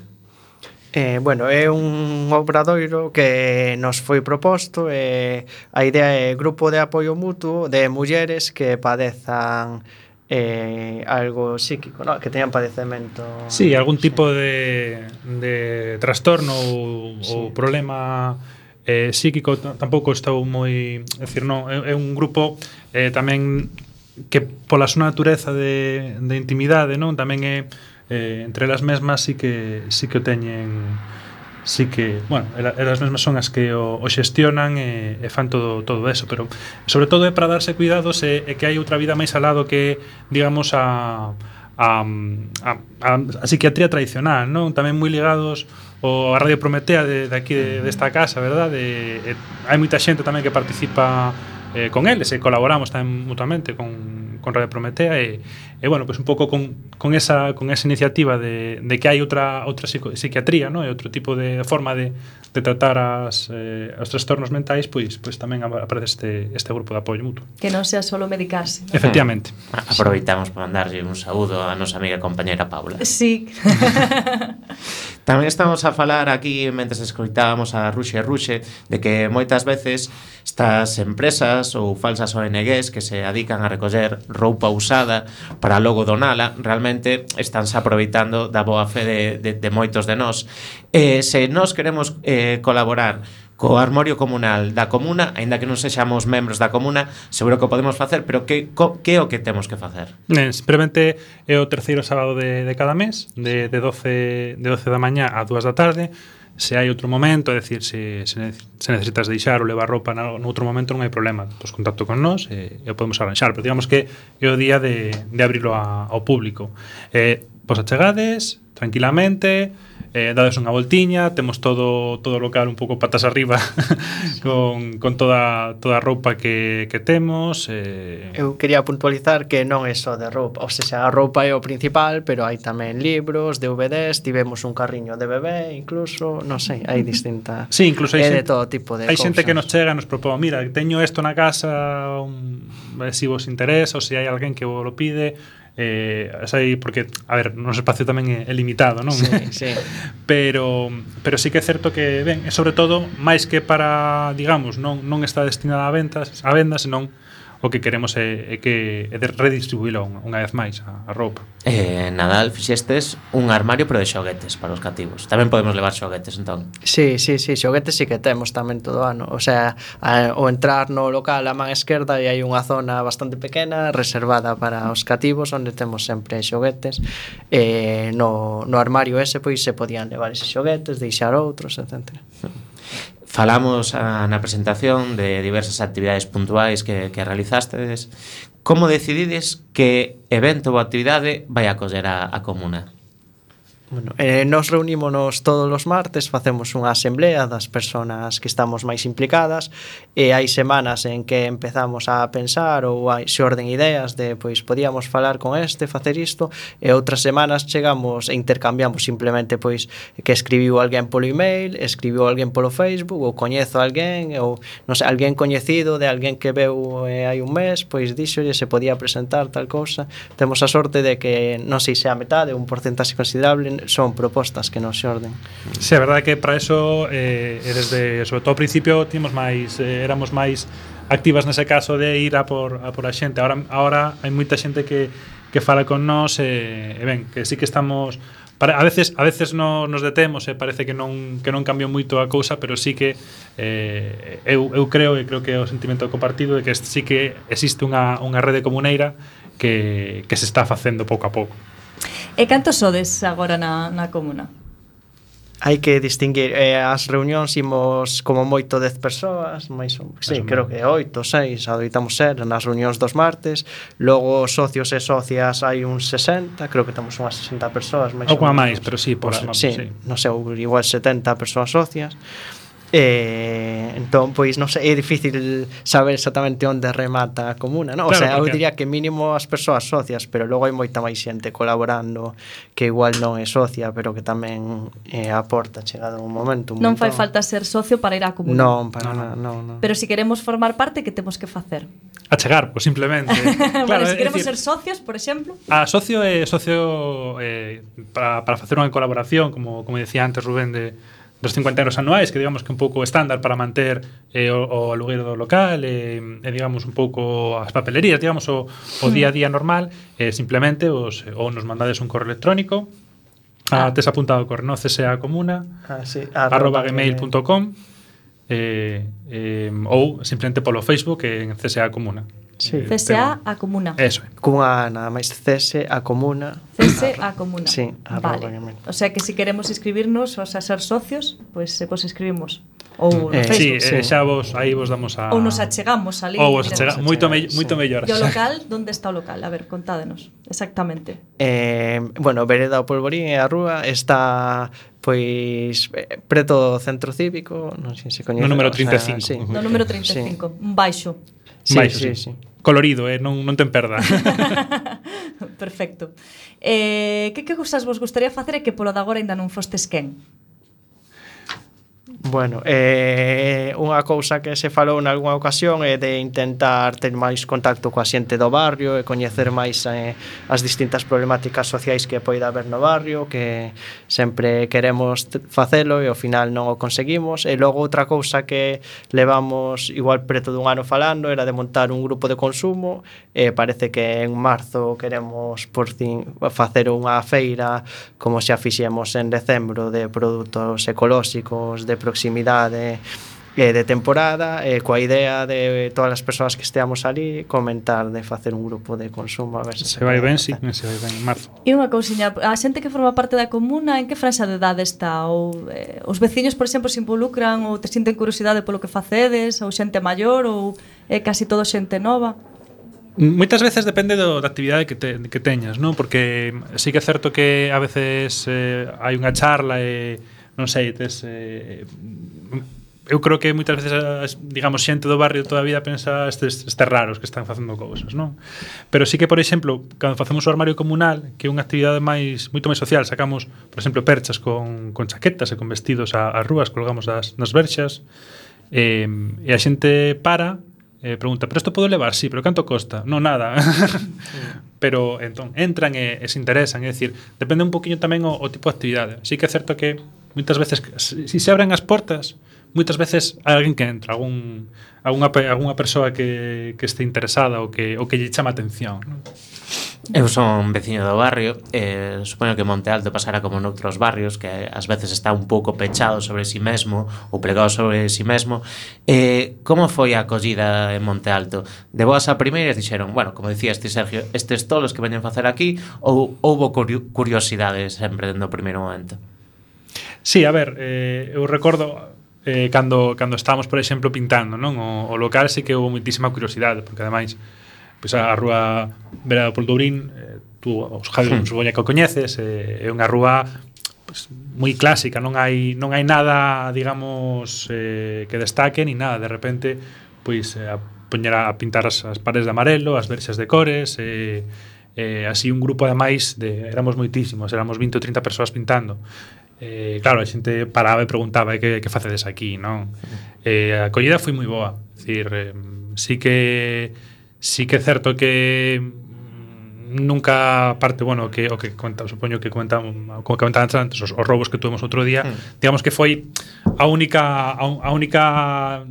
Eh, bueno, é un obradoiro que nos foi proposto e eh, a idea é grupo de apoio mutuo de mulleres que padezan eh, algo psíquico, no? que teñan padecemento. Sí, algún tipo sí. de, de trastorno ou, sí. ou problema eh, psíquico tampouco estou moi, é dicir, non, é, é un grupo eh, tamén que pola súa natureza de, de intimidade, non, tamén é eh, eh, entre elas mesmas sí que sí que o teñen sí que, bueno, elas mesmas son as que o, o xestionan e, e fan todo todo eso, pero sobre todo é para darse cuidados e, e que hai outra vida máis alado que, digamos, a a, a, a, a psiquiatría tradicional, non? Tamén moi ligados o a Radio Prometea de, de aquí de, desta casa, ¿verdad? De, e, hai moita xente tamén que participa eh, con eles e colaboramos tamén mutuamente con, con Radio Prometea e, E bueno, pues un pouco con, con, esa, con esa iniciativa de, de que hai outra, outra psico, psiquiatría, ¿no? e outro tipo de forma de, de tratar as, eh, os trastornos mentais, pois, pois tamén aparece este, este grupo de apoio mutuo. Que non sea solo medicarse. ¿no? Efectivamente. Mm. Aproveitamos para mandarlle un saúdo a nosa amiga e compañera Paula. Sí. tamén estamos a falar aquí, mentre escoitábamos a Ruxe Ruxe, de que moitas veces estas empresas ou falsas ONGs que se adican a recoller roupa usada para para logo donala, realmente estánse aproveitando da boa fe de, de, de moitos de nós. Eh, se nós queremos eh, colaborar co armorio comunal da comuna, aínda que non sexamos membros da comuna, seguro que o podemos facer, pero que co, que é o que temos que facer? Eh, simplemente é o terceiro sábado de, de cada mes, de, de, 12, de 12 da mañá a 2 da tarde, se hai outro momento, é dicir, se, se, se necesitas deixar ou levar roupa noutro momento non hai problema, pois contacto con nós e, e o podemos arranxar, pero digamos que é o día de, de abrirlo a, ao público. Eh, pois achegades tranquilamente, eh, dades unha voltiña, temos todo todo o local un pouco patas arriba con, con toda, toda a roupa que, que temos. Eh... Eu quería puntualizar que non é só de roupa, ou seja, a roupa é o principal, pero hai tamén libros, DVDs, tivemos un carriño de bebé, incluso, non sei, hai distinta... Sí, incluso hai, é de todo tipo de Hai xente que nos chega e nos propón, mira, teño isto na casa, un, se si vos interesa, ou se hai alguén que vos lo pide, eh, sei, porque, a ver, o noso espacio tamén é, é limitado, non? Sí, sí. pero, pero sí que é certo que, ben, é sobre todo, máis que para, digamos, non, non está destinada a ventas, a vendas, senón o que queremos é, é que é de redistribuílo unha vez máis a, a roupa. Eh, Nadal fixestes un armario pero de xoguetes para os cativos. Tamén podemos levar xoguetes entón. Sí, sí, sí, xoguetes sí que temos tamén todo ano. O sea, a, o entrar no local a man esquerda e hai unha zona bastante pequena reservada para os cativos onde temos sempre xoguetes. Eh, no, no armario ese pois se podían levar eses xoguetes, deixar outros, etcétera. Falamos a, na presentación de diversas actividades puntuais que, que realizastes. Como decidides que evento ou actividade vai acoller a, a comuna? Bueno, eh, nos reunímonos todos os martes, facemos unha asamblea das persoas que estamos máis implicadas e hai semanas en que empezamos a pensar ou hai xorden ideas de pois podíamos falar con este, facer isto e outras semanas chegamos e intercambiamos simplemente pois que escribiu alguén polo email, escribiu alguén polo Facebook ou coñezo alguén ou non sei, alguén coñecido de alguén que veu eh, hai un mes, pois dixolle se podía presentar tal cousa. Temos a sorte de que non sei se a metade, un porcentaxe considerable son propostas que nos xorden. Se sí, a verdade que para eso eh, desde sobre todo ao principio tínhamos máis eh, éramos máis activas nese caso de ir a por a por a xente. Ahora ahora hai moita xente que que fala con nós e, eh, e ben, que sí que estamos para, a veces a veces no, nos detemos e eh, parece que non que non cambiou moito a cousa, pero sí que eh, eu, eu creo e creo que é o sentimento compartido de que sí que existe unha, unha rede comuneira que, que se está facendo pouco a pouco. E cantos sodes agora na, na comuna? Hai que distinguir eh, as reunións imos como moito 10 persoas, máis ou sí, creo que 8, 6, adoitamos ser nas reunións dos martes, logo socios e socias hai uns 60, creo que temos unhas 60 persoas máis. Ou, ou máis, pero sí, por, pues, sí, sí, sí, non sei, igual 70 persoas socias. Eh, entón, pois non sei, é difícil saber exactamente onde remata a comuna, non? Claro, o sea, porque... eu diría que mínimo as persoas socias, pero logo hai moita máis xente colaborando que igual non é socia, pero que tamén eh, aporta chegado un momento. Un non montón. fai falta ser socio para ir á comuna. Non, para non, no, non. Pero se si queremos formar parte, que temos que facer? A chegar, pois pues, simplemente. claro, vale, se si queremos decir, ser socios, por exemplo. A socio é eh, socio eh, para, para facer unha colaboración, como, como decía antes Rubén, de dos 50 euros anuais, que digamos que un pouco estándar para manter eh, o, o aluguer do local, e, eh, eh, digamos un pouco as papelerías, digamos o, o día a día normal, eh, simplemente os, ou nos mandades un correo electrónico, ah. a, tes apuntado cornócese CSA comuna, ah, sí, arroba, arroba gmail.com, eh, eh, ou simplemente polo Facebook en CSA Comuna. Sí. Eh, CSA a comuna. Eso. Cunha nada máis cese a comuna. Cese a comuna. Sí, arroba, vale. O sea que se si queremos inscribirnos, o sea, ser socios, pois pues, eh, pues escribimos ou eh, Facebook. Sí, eh, sí, xa vos aí vos damos a Ou nos achegamos ali. Ou vos achega, moito me, moito sí. mellor. E o local, onde está o local? A ver, contádenos exactamente. Eh, bueno, Vereda o Polvorín e a rúa está pois preto do centro cívico, non sei se coñece. No número 35. O sea, sí. No número 35, sí. baixo. Sí, Mais, sí, sí. sí. Colorido, eh? non, non ten perda. Perfecto. Eh, que, que cousas vos gustaría facer e que polo de agora ainda non fostes quen? Bueno, eh, unha cousa que se falou en algunha ocasión é de intentar ter máis contacto coa xente do barrio e coñecer máis eh, as distintas problemáticas sociais que poida haber no barrio, que sempre queremos facelo e ao final non o conseguimos. E logo outra cousa que levamos igual preto dun ano falando era de montar un grupo de consumo e parece que en marzo queremos por fin facer unha feira como xa fixemos en decembro de produtos ecolóxicos de proximidade proximidade eh, de temporada e eh, coa idea de todas as persoas que esteamos ali comentar de facer un grupo de consumo a ver se, se vai ben, si, sí, se vai ben en marzo. E unha cousiña, a xente que forma parte da comuna en que franxa de idade está ou eh, os veciños, por exemplo, se involucran ou te sinten curiosidade polo que facedes ou xente maior ou eh, casi todo xente nova? Moitas veces depende do, da actividade que, te, que teñas, non? Porque sí que é certo que a veces eh, hai unha charla e eh, non sei, tes eh, eu creo que moitas veces as, digamos xente do barrio toda a vida pensa estes, estes raros que están facendo cousas, non? Pero sí que, por exemplo, cando facemos o armario comunal, que é unha actividade máis moito máis social, sacamos, por exemplo, perchas con, con chaquetas e con vestidos ás rúas, colgamos das, nas verxas, eh, e a xente para eh, pregunta, pero isto podo levar? Sí, pero canto costa? Non, nada. pero, entón, entran e, e se interesan, é dicir, depende un poquinho tamén o, o tipo de actividade. Sí que é certo que Moitas veces, se si se abren as portas, moitas veces hai alguén que entra, algún, alguna, alguna persoa que, que este interesada ou que, ou que lle chama atención. Non? Eu son veciño do barrio eh, Supoño que Monte Alto pasará como noutros barrios Que ás veces está un pouco pechado sobre si sí mesmo Ou plegado sobre si sí mesmo eh, Como foi a acollida en Monte Alto? De boas a primeiras dixeron Bueno, como dicía este Sergio Estes tolos que veñen facer aquí Ou houbo curiosidade sempre dentro do primeiro momento? Sí, a ver, eh, eu recordo eh, cando, cando estábamos, por exemplo, pintando non o, o local, sí que houve moitísima curiosidade, porque ademais pois, a rúa Vera do Poldourín eh, tú, os Javi, sí. Hmm. supoña que o coñeces eh, é unha rúa pois, moi clásica, non hai non hai nada, digamos, eh, que destaque ni nada, de repente pois eh, a poñer a pintar as, as paredes de amarelo, as verxas de cores, eh, eh así un grupo ademais de éramos moitísimos, éramos 20 ou 30 persoas pintando. Eh, claro, a xente paraba e preguntaba eh, que, que facedes aquí, non? Eh, a acollida foi moi boa. Dicir, eh, sí que sí que é certo que mm, nunca parte, bueno, que o que cuenta, supoño que cuenta, mm, como que comentaban antes, os, os roubos que tuvemos outro día, hmm. digamos que foi a única a, a única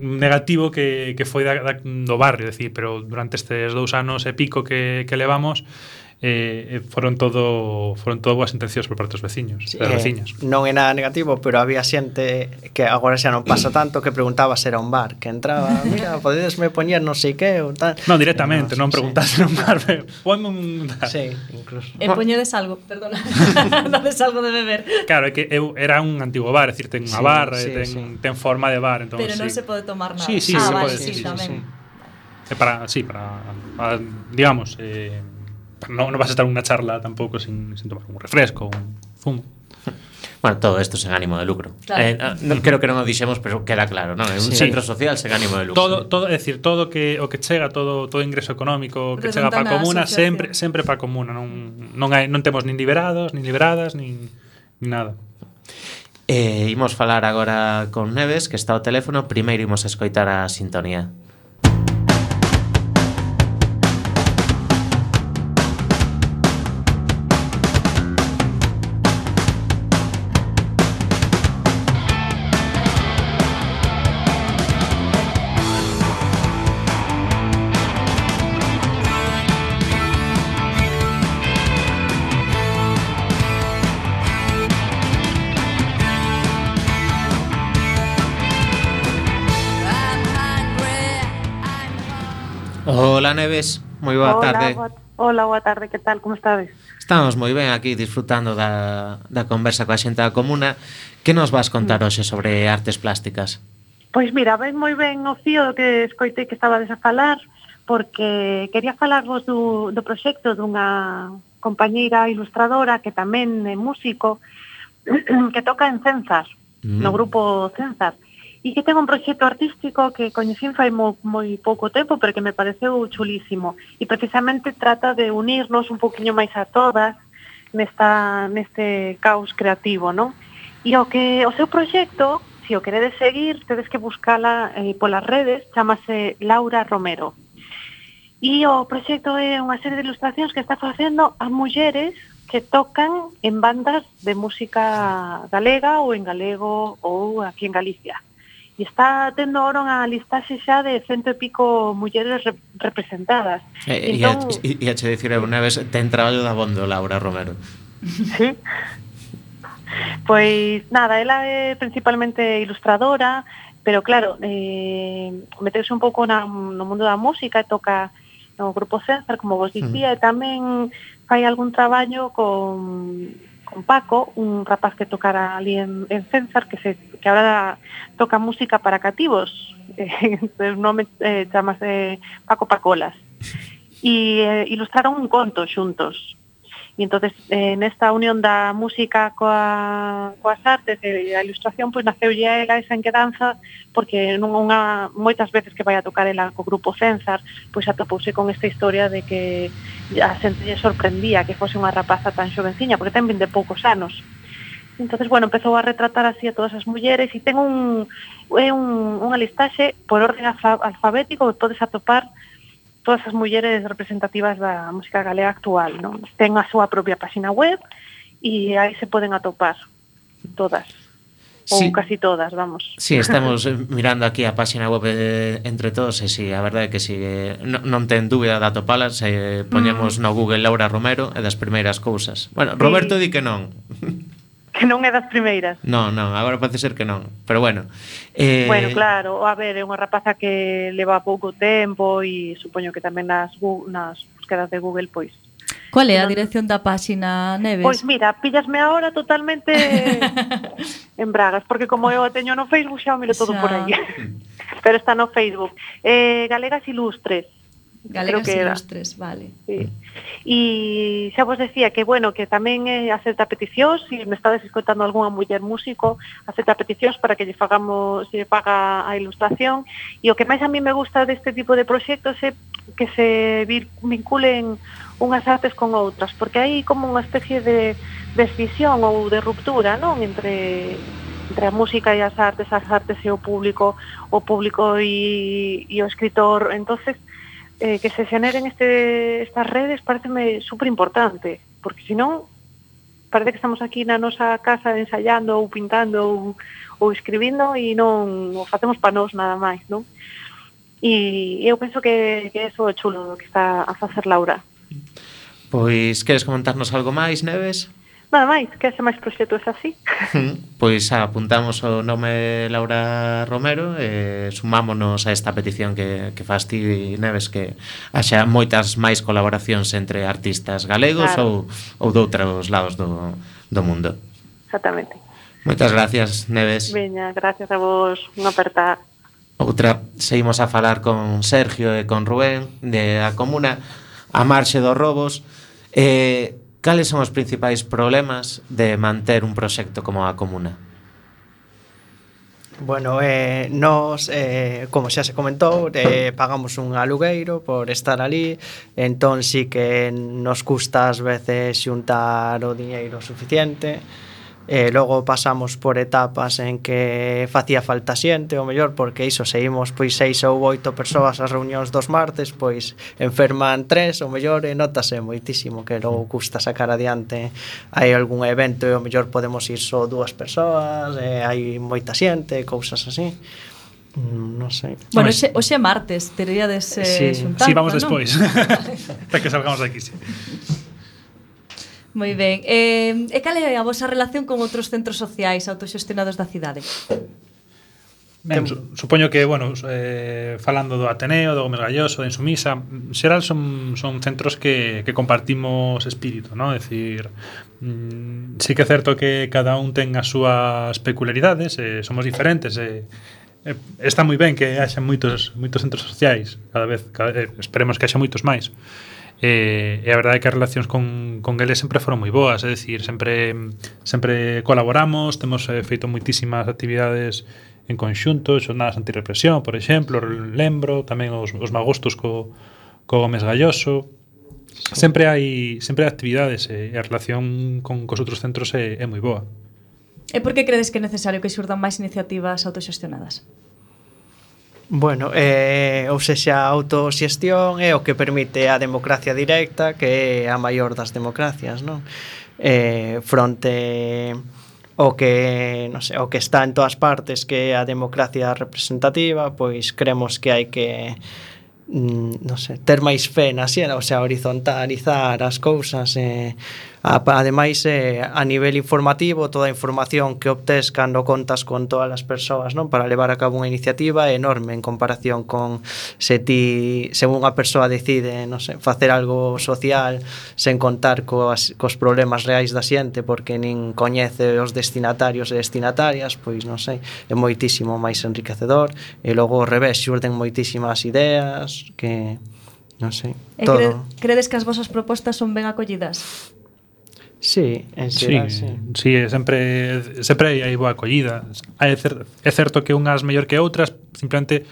negativo que, que foi da, da, do barrio, decir, pero durante estes dous anos e pico que, que levamos, eh, eh, foron todo foron todo boas intencións por parte dos veciños, sí, das eh, veciñas. Eh, non é nada negativo, pero había xente que agora xa non pasa tanto que preguntaba se era un bar, que entraba, mira, podedesme poñer non sei que ou tal. Non directamente, eh, non preguntase sí. un bar, ponme un Sí, incluso. E poñedes algo, perdona. Dades algo de beber. Claro, é que eu era un antigo bar, é dicir, ten unha sí, barra, sí, ten sí. ten forma de bar, entón Pero sí. non se pode tomar nada. Sí, sí, ah, se vale, pode, sí, sí, sí, tamén. Sí, sí. Eh, para, sí, para, para digamos, eh, non, non vas a estar unha charla tampouco sin, sin tomar un refresco, un zumo. Bueno, todo esto sen ánimo de lucro. Claro. Eh, non creo que non o dixemos, pero queda claro, non? É un sí. centro social sen ánimo de lucro. Todo, todo, é dicir, todo que o que chega, todo todo ingreso económico que Resulta chega para a comuna, sempre sempre para a comuna, non non hai, non temos nin liberados, nin liberadas, nin, nin nada. Eh, imos falar agora con Neves, que está ao teléfono, primeiro imos a escoitar a sintonía. moi boa Hola, tarde. Boa, hola, boa tarde, que tal, como estades? Estamos moi ben aquí disfrutando da, da conversa coa xente da comuna. Que nos vas contar mm. hoxe sobre artes plásticas? Pois mira, ven moi ben o fío que escoitei que estabades a falar, porque quería falarvos do, do proxecto dunha compañeira ilustradora que tamén é músico, que toca en Cenzas, mm. no grupo Cenzas e que ten un proxecto artístico que coñecín fai moi, moi pouco tempo, pero que me pareceu chulísimo. E precisamente trata de unirnos un poquinho máis a todas nesta, neste caos creativo, non? E o que o seu proxecto, se o queredes seguir, tedes que buscala eh, polas redes, chamase Laura Romero. E o proxecto é unha serie de ilustracións que está facendo a mulleres que tocan en bandas de música galega ou en galego ou aquí en Galicia e está tendo ahora unha listaxe xa de cento e pico mulleres re representadas. Eh, e, entón... e, e, e che dicir unha vez, ten traballo da bondo, Laura Romero. Sí. Pois nada, ela é principalmente ilustradora, pero claro, eh, meteuse un pouco na, no mundo da música e toca no grupo César, como vos dicía, mm. e tamén fai algún traballo con con Paco, un rapaz que tocara ali en, en Censar, que, se, que ahora toca música para cativos, eh, o nome eh, chamase Paco Pacolas, e eh, ilustraron un conto xuntos, E entonces eh, nesta unión da música coa, coas artes e a ilustración pois naceulle a ela esa enquedanza porque non unha moitas veces que vai a tocar ela co grupo Cenzar, pois atopouse con esta historia de que a xente lle sorprendía que fose unha rapaza tan xovenciña, porque ten 20 poucos anos. Entonces, bueno, empezou a retratar así a todas as mulleres e ten un, é un, unha listaxe por orden alfabético que podes atopar todas as mulleres representativas da música galega actual. Non? Ten a súa propia página web e aí se poden atopar todas. Ou sí. casi todas, vamos. Sí, estamos mirando aquí a página web eh, entre todos e si, sí, a verdade é que si sí, eh, non, non ten dúbida de atopalas, eh, poñemos mm. no Google Laura Romero e das primeiras cousas. Bueno, Roberto sí. di que non. que non é das primeiras. Non, non, agora parece ser que non, pero bueno. Eh... Bueno, claro, a ver, é unha rapaza que leva pouco tempo e supoño que tamén nas, nas búsquedas de Google, pois, Qual é a dirección da páxina, Neves? Pois mira, píllasme agora totalmente en bragas, porque como eu a teño no Facebook xa o miro todo xa. por aí. Pero está no Facebook. Eh, Galegas Ilustres, Galegas creo que era. Ilustres, vale. Sí. E xa vos decía que, bueno, que tamén eh, acepta peticións, se si me estades escutando algunha muller músico, acepta peticións para que lle fagamos, se lle paga a ilustración, e o que máis a mí me gusta deste tipo de proxectos é que se vinculen unhas artes con outras, porque hai como unha especie de desvisión ou de ruptura, non, entre entre a música e as artes, as artes e o público, o público e, e o escritor. Entonces, eh, que se generen este, estas redes pareceme super importante, porque senón parece que estamos aquí na nosa casa ensaiando ou pintando ou, ou escribindo e non o facemos para nós nada máis, non? E eu penso que, que eso é chulo que está a facer Laura. Pois, queres comentarnos algo máis, Neves? Nada máis, que haxa máis proxectos así. pois apuntamos o nome Laura Romero e sumámonos a esta petición que, que faz ti, Neves, que haxa moitas máis colaboracións entre artistas galegos claro. ou, ou doutros lados do, do mundo. Exactamente. Moitas gracias, Neves. Veña, gracias a vos. Unha aperta. Outra, seguimos a falar con Sergio e con Rubén de a Comuna a marxe dos robos. Eh, Cales son os principais problemas de manter un proxecto como a Comuna? Bueno, eh, nos, eh, como xa se comentou, eh, pagamos un alugueiro por estar ali, entón sí que nos custa ás veces xuntar o diñeiro suficiente, eh, logo pasamos por etapas en que facía falta xente, ou mellor, porque iso seguimos pois seis ou oito persoas as reunións dos martes, pois enferman tres, ou mellor, e notase moitísimo que logo custa sacar adiante hai algún evento e o mellor podemos ir só dúas persoas, e hai moita xente, cousas así. Mm, non sei. Bueno, hoxe é martes, teríades eh, sí. xuntanza, Sí, vamos despois. Hasta que salgamos daqui, sí. Moi ben. Eh, e cal é a vosa relación con outros centros sociais autoxestionados da cidade? Ben, su, supoño que, bueno, eh, falando do Ateneo, do Gómez Galloso, de Insumisa, xeral son, son centros que, que compartimos espírito, non? É dicir, mm, sí que é certo que cada un ten as súas peculiaridades, eh, somos diferentes, eh, eh, está moi ben que haxa moitos moitos centros sociais, cada vez cada, eh, esperemos que haxa moitos máis e, e a verdade é que as relacións con, con eles sempre foron moi boas, é dicir, sempre sempre colaboramos, temos eh, feito moitísimas actividades en conxunto, xornadas antirrepresión, por exemplo, lembro, tamén os, os magostos co, co Gómez Galloso, sempre hai sempre hai actividades eh, e eh, a relación con cos outros centros é, é moi boa. E por que credes que é necesario que xurdan máis iniciativas autoxestionadas? Bueno, eh, ou sexa, a autoxestión é o que permite a democracia directa, que é a maior das democracias, non? Eh, fronte o que, non sei, o que está en todas partes, que é a democracia representativa, pois cremos que hai que mm, non sei, ter máis fe na xera, o sea, horizontalizar as cousas e eh, Ah, ademais, eh, a nivel informativo, toda a información que obtés cando contas con todas as persoas non para levar a cabo unha iniciativa é enorme en comparación con se ti, se unha persoa decide non sei, facer algo social sen contar coas, cos problemas reais da xente porque nin coñece os destinatarios e destinatarias, pois non sei, é moitísimo máis enriquecedor e logo ao revés xurden moitísimas ideas que non sei, e todo. Cre credes que as vosas propostas son ben acollidas? Sí, en xeral, sí. Sí, sí sempre, sempre hai boa acollida. É, cer, é certo que unhas mellor que outras, simplemente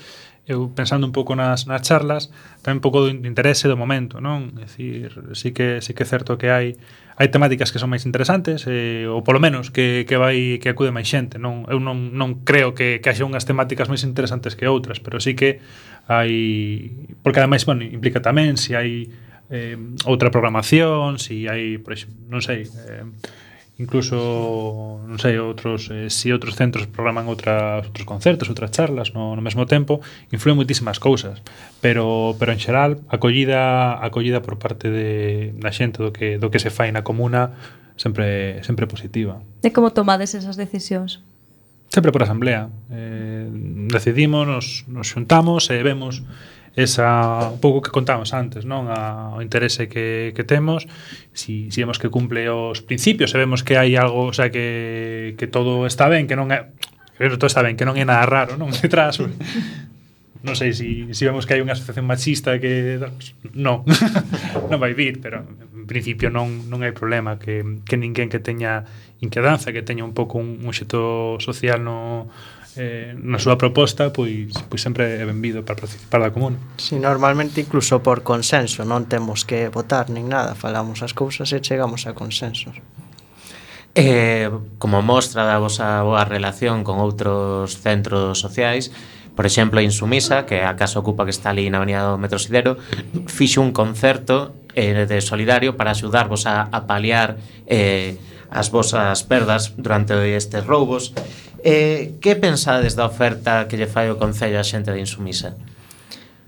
eu pensando un pouco nas, nas charlas, tamén un pouco do interese do momento, non? É dicir, sí que, sí que é certo que hai hai temáticas que son máis interesantes eh, ou polo menos que, que vai que acude máis xente non eu non, non creo que, que haxa unhas temáticas máis interesantes que outras pero sí que hai porque ademais bueno, implica tamén se si hai eh, outra programación, se si hai, por exemplo, non sei, eh, incluso non sei outros eh, si outros centros programan outras outros concertos, outras charlas no, no mesmo tempo, influen moitísimas cousas, pero pero en xeral acollida acollida por parte de da xente do que do que se fai na comuna sempre sempre positiva. E como tomades esas decisións? Sempre por asamblea. Eh, decidimos, nos, nos xuntamos e eh, vemos esa un pouco que contamos antes, non, a, o interese que, que temos, si, si vemos que cumple os principios, se vemos que hai algo, o sea, que, que todo está ben, que non é pero todo está ben, que non é nada raro, non detrás. non sei se si, si vemos que hai unha asociación machista que non, non vai vir, pero en principio non, non hai problema que, que ninguén que teña inquedanza, que teña un pouco un, un xeto social no, eh, na súa proposta pois, pois sempre é benvido para participar da común. Si, normalmente incluso por consenso, non temos que votar nin nada, falamos as cousas e chegamos a consensos. Eh, como mostra da vosa boa relación con outros centros sociais, por exemplo, Insumisa, que a casa ocupa que está ali na Avenida do Metro Sidero, fixo un concerto eh, de solidario para axudarvos a, a paliar eh, as vosas perdas durante estes roubos. Eh, que pensades da oferta que lle fai o Concello a xente de Insumisa?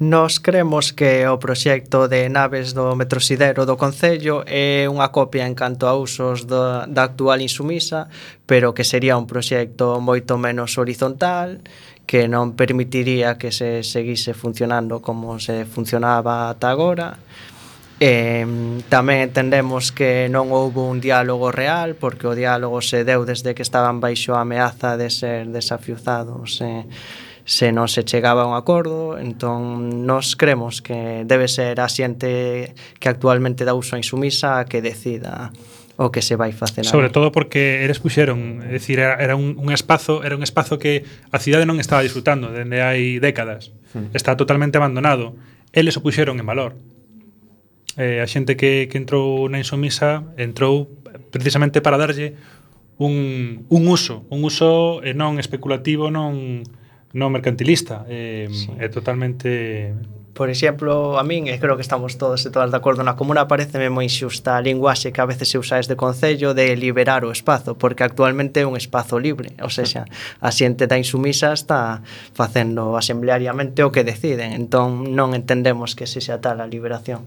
Nos cremos que o proxecto de naves do Metrosidero do Concello é unha copia en canto a usos do, da actual insumisa, pero que sería un proxecto moito menos horizontal, que non permitiría que se seguise funcionando como se funcionaba ata agora, Eh, tamén entendemos que non houbo un diálogo real porque o diálogo se deu desde que estaban baixo a ameaza de ser desafiuzados eh, se non se chegaba a un acordo entón nos cremos que debe ser a xente que actualmente dá uso a insumisa que decida o que se vai facer Sobre todo porque eles puxeron, é dicir, era, era un, un espazo, era un espazo que a cidade non estaba disfrutando dende hai décadas. Hmm. Está totalmente abandonado. Eles o puxeron en valor eh, a xente que, que entrou na insumisa entrou precisamente para darlle un, un uso, un uso eh, non especulativo, non non mercantilista, eh, sí. é totalmente Por exemplo, a min, e creo que estamos todos e todas de acordo na comuna, pareceme moi xusta a linguaxe que a veces se usa este Concello de liberar o espazo, porque actualmente é un espazo libre, ou seja, a xente da insumisa está facendo asembleariamente o que deciden, entón non entendemos que se xa tal a liberación.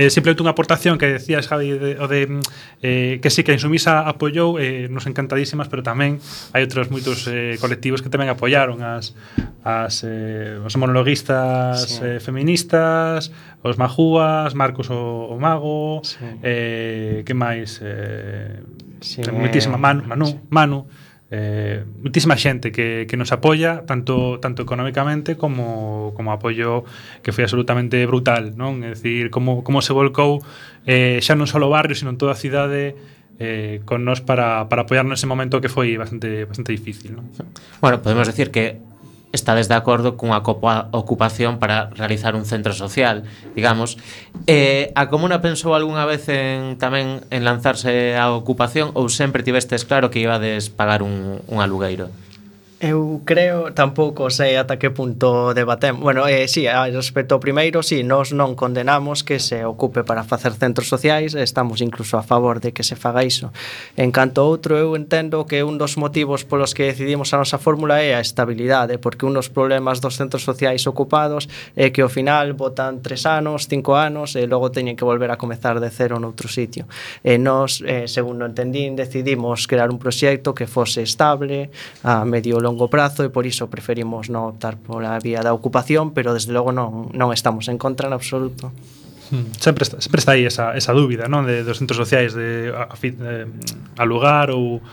Eh, simplemente unha aportación que decías, Javi, de, o de eh, que sí que a Insumisa apoiou, eh, nos encantadísimas, pero tamén hai outros moitos eh, colectivos que tamén apoiaron as, as eh, os monologuistas sí. eh, feministas feministas, os Majúas, Marcos o, o Mago, sí. eh, que máis? Eh, sí, muitísima Manu, Manu, sí. Manu eh, muitísima xente que, que nos apoia tanto tanto económicamente como como apoio que foi absolutamente brutal, non? É dicir, como como se volcou eh, xa non só o barrio, sino en toda a cidade eh, con nos para, para apoiarnos ese momento que foi bastante bastante difícil, non? Bueno, podemos decir que estades de acordo cunha ocupación para realizar un centro social, digamos. Eh, a Comuna pensou algunha vez en, tamén en lanzarse á ocupación ou sempre tivestes claro que ibades pagar un, un alugueiro? Eu creo, tampouco sei ata que punto debatemos. Bueno, eh, sí, respecto ao primeiro, sí, nós non condenamos que se ocupe para facer centros sociais, estamos incluso a favor de que se faga iso. En canto outro, eu entendo que un dos motivos polos que decidimos a nosa fórmula é a estabilidade, porque un dos problemas dos centros sociais ocupados é que ao final botan tres anos, cinco anos, e logo teñen que volver a comezar de cero noutro sitio. E nós, eh, segundo entendín, decidimos crear un proxecto que fose estable a medio longo longo prazo e por iso preferimos non optar pola vía da ocupación, pero desde logo non, non estamos en contra en absoluto. Hmm. Sempre está, sempre está aí esa, esa dúbida non? De, dos centros sociais de, a, de, alugar ou,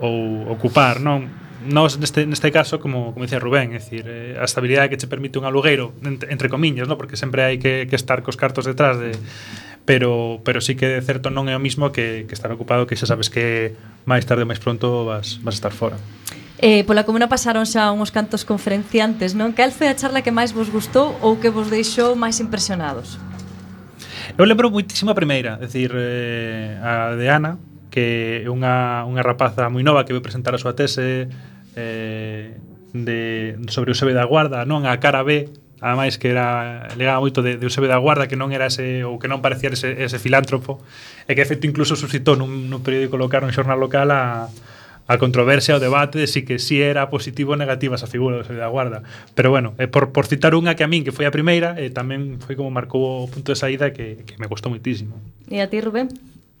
ou ocupar non? Nos neste, neste caso, como, como dicía Rubén é dicir, eh, a estabilidade que che permite un alugueiro entre, entre comiñas, non? porque sempre hai que, que estar cos cartos detrás de, pero, pero sí que de certo non é o mismo que, que estar ocupado que xa sabes que máis tarde ou máis pronto vas, vas estar fora Eh, pola comuna pasaron xa uns cantos conferenciantes, non? Cal foi a charla que máis vos gustou ou que vos deixou máis impresionados? Eu lembro moitísimo a primeira, é dicir, eh, a de Ana, que é unha, unha rapaza moi nova que vai presentar a súa tese eh, de, sobre o Eusebio da Guarda, non a cara B, ademais que era legaba moito de, de Eusebio da Guarda, que non era ese ou que non parecía ese, ese filántropo, e que efecto incluso suscitou nun, nun periódico local, un xornal local a, a controversia, o debate de si que si era positivo ou negativa esa figura do da guarda. Pero bueno, eh, por, por citar unha que a min, que foi a primeira, eh, tamén foi como marcou o punto de saída que, que me gustou muitísimo. E a ti, Rubén?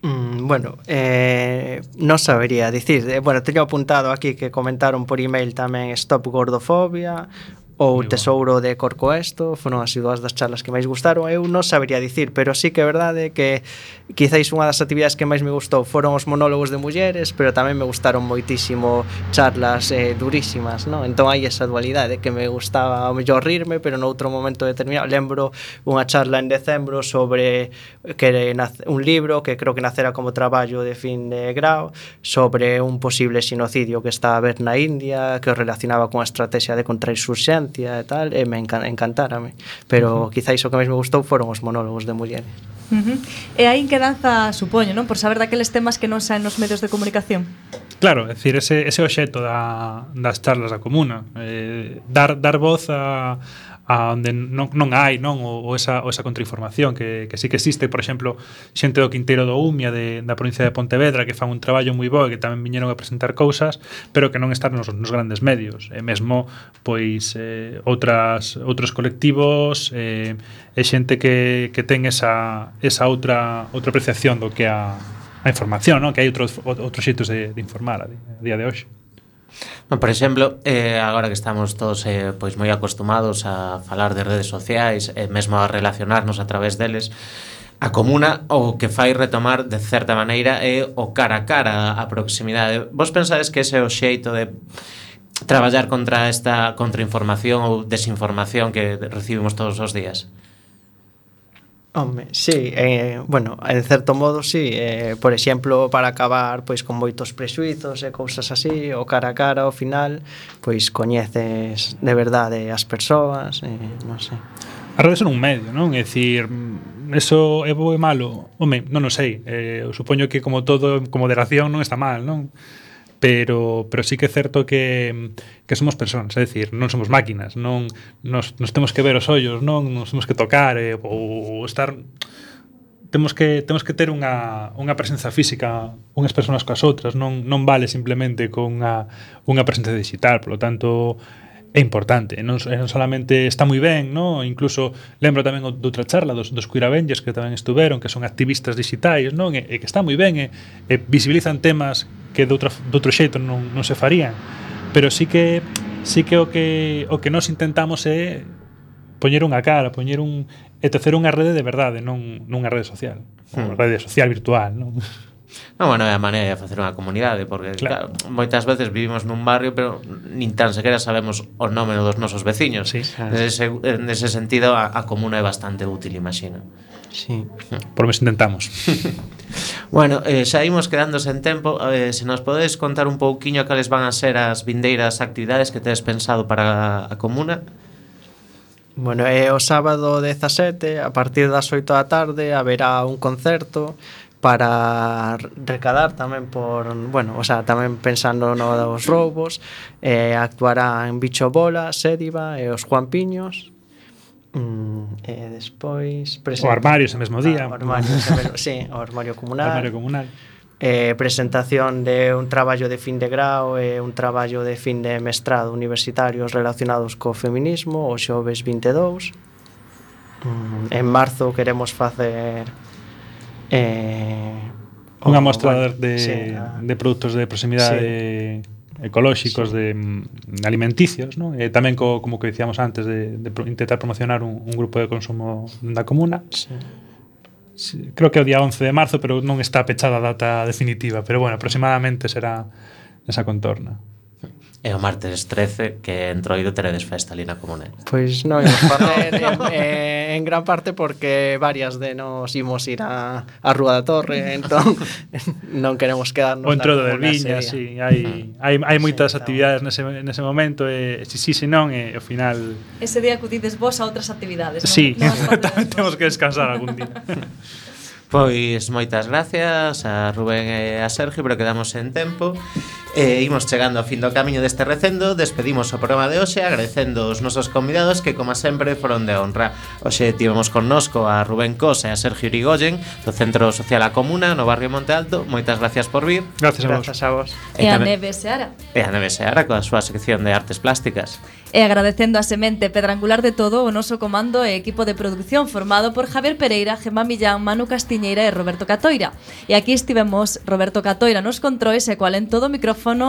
Mm, bueno, eh, non sabería dicir. Eh, bueno, teño apuntado aquí que comentaron por email tamén Stop Gordofobia, ou Moi Tesouro de Corcoesto foron así dúas das charlas que máis gustaron eu non sabería dicir, pero sí que é verdade que quizáis unha das actividades que máis me gustou foron os monólogos de mulleres pero tamén me gustaron moitísimo charlas eh, durísimas, non? entón hai esa dualidade que me gustaba ao mellor rirme pero noutro momento determinado lembro unha charla en decembro sobre que un libro que creo que nacera como traballo de fin de grau sobre un posible sinocidio que está a ver na India que o relacionaba con a estrategia de contrainsurxencia Antía e tal, e me encan, encantárame. Pero uh -huh. quizáis o que máis me gustou foron os monólogos de Mullene. Uh -huh. E aí que danza, supoño, non? Por saber daqueles temas que non saen nos medios de comunicación. Claro, é dicir, ese, ese obxecto da, das charlas da comuna. Eh, dar, dar voz a, a onde non, non hai non o, o esa, o esa contrainformación que, que sí que existe, por exemplo, xente do Quinteiro do Umia de, da provincia de Pontevedra que fan un traballo moi bo e que tamén viñeron a presentar cousas, pero que non están nos, nos grandes medios. E mesmo pois eh, outras outros colectivos eh, e xente que, que ten esa, esa outra outra apreciación do que a, a información, non? que hai outros outros xeitos de, de informar a día de hoxe. Bueno, por exemplo, eh, agora que estamos todos eh, pois moi acostumados a falar de redes sociais, e eh, mesmo a relacionarnos a través deles, A comuna o que fai retomar de certa maneira é o cara a cara, a proximidade. Vos pensades que ese é o xeito de traballar contra esta contrainformación ou desinformación que recibimos todos os días? Home, sí, eh, bueno, en certo modo sí, eh, por exemplo, para acabar pois con moitos prexuizos e cousas así, o cara a cara ao final, pois coñeces de verdade as persoas, eh, non sei. A revés un medio, non? É dicir, eso é bo e malo. Home, non o sei, eh, supoño que como todo, como moderación non está mal, non? pero, pero sí que é certo que, que somos persoas, é dicir, non somos máquinas, non nos, nos temos que ver os ollos, non nos temos que tocar eh, ou estar temos que temos que ter unha, unha presenza física unhas persoas coas outras, non non vale simplemente con unha unha presenza digital, polo tanto é importante, non, non solamente está moi ben, no? incluso lembro tamén de doutra charla dos, dos Queer Avengers que tamén estuveron, que son activistas digitais, non? E, e que está moi ben, e, e visibilizan temas que de, outra, de outro xeito non, non se farían pero sí que sí que o que o que nós intentamos é poñer unha cara, poñer un e tecer unha rede de verdade, non nunha rede social, hmm. rede social virtual, non? Non, bueno, é a maneira de facer unha comunidade Porque claro. Claro, moitas veces vivimos nun barrio Pero nin tan sequera sabemos o nome dos nosos veciños sí, claro. nese, nese sentido a, a comuna é bastante útil, imagino Sí. Por mes intentamos. bueno, eh, xa imos quedando sen tempo. Eh, se nos podedes contar un pouquiño cales van a ser as vindeiras actividades que tedes pensado para a comuna? Bueno, é eh, o sábado 17, a partir das 8 da tarde, haberá un concerto para recadar tamén por, bueno, o sea, tamén pensando no dos roubos, eh, actuarán Bicho Bola, Sédiva e os Juan Piños, Mm, e despois... Presenta... O armario ese mesmo día. Ah, o armario, ese mesmo, sí, o armario comunal. O armario comunal. Eh, presentación de un traballo de fin de grau e eh, un traballo de fin de mestrado universitarios relacionados co feminismo, o xoves 22. Mm, en marzo queremos facer... Eh, unha mostra bueno, de, sí, de produtos de proximidade sí ecolóxicos sí. de, mm, alimenticios, ¿no? E tamén co, como que dicíamos antes de, de pro, intentar promocionar un, un grupo de consumo da comuna. Sí. sí. Creo que é o día 11 de marzo, pero non está pechada a data definitiva, pero bueno, aproximadamente será esa contorna. E o martes 13 que entroido teredes festa ali na Comunera. Pois non imos facer en, eh, en gran parte porque varias de nos imos ir a, a Rúa da Torre, entón non queremos quedarnos o entroido de Viña, si, sí, hai, mm. hai, hai moitas sí, actividades nese, nese momento e si si, si non, e ao final Ese día acudides vos a outras actividades, non? Sí, tamén temos que descansar algún día. Pois moitas gracias a Rubén e a Sergio, pero quedamos en tempo E imos chegando ao fin do camiño deste recendo Despedimos o programa de hoxe Agradecendo os nosos convidados que como sempre foron de honra. Hoxe tivemos connosco a Rubén Cos e a Sergio Irigoyen Do Centro Social A Comuna no barrio Monte Alto. Moitas gracias por vir. Gracias a vos, gracias a vos. E, e a Neve Seara. E a Neve Seara coa súa sección de artes plásticas. E agradecendo a semente pedrangular de todo o noso comando e equipo de produción formado por Javier Pereira, Gemma Millán, Manu Castiñeira e Roberto Catoira. E aquí estivemos Roberto Catoira nos controis e coal en todo o micrófono. teléfono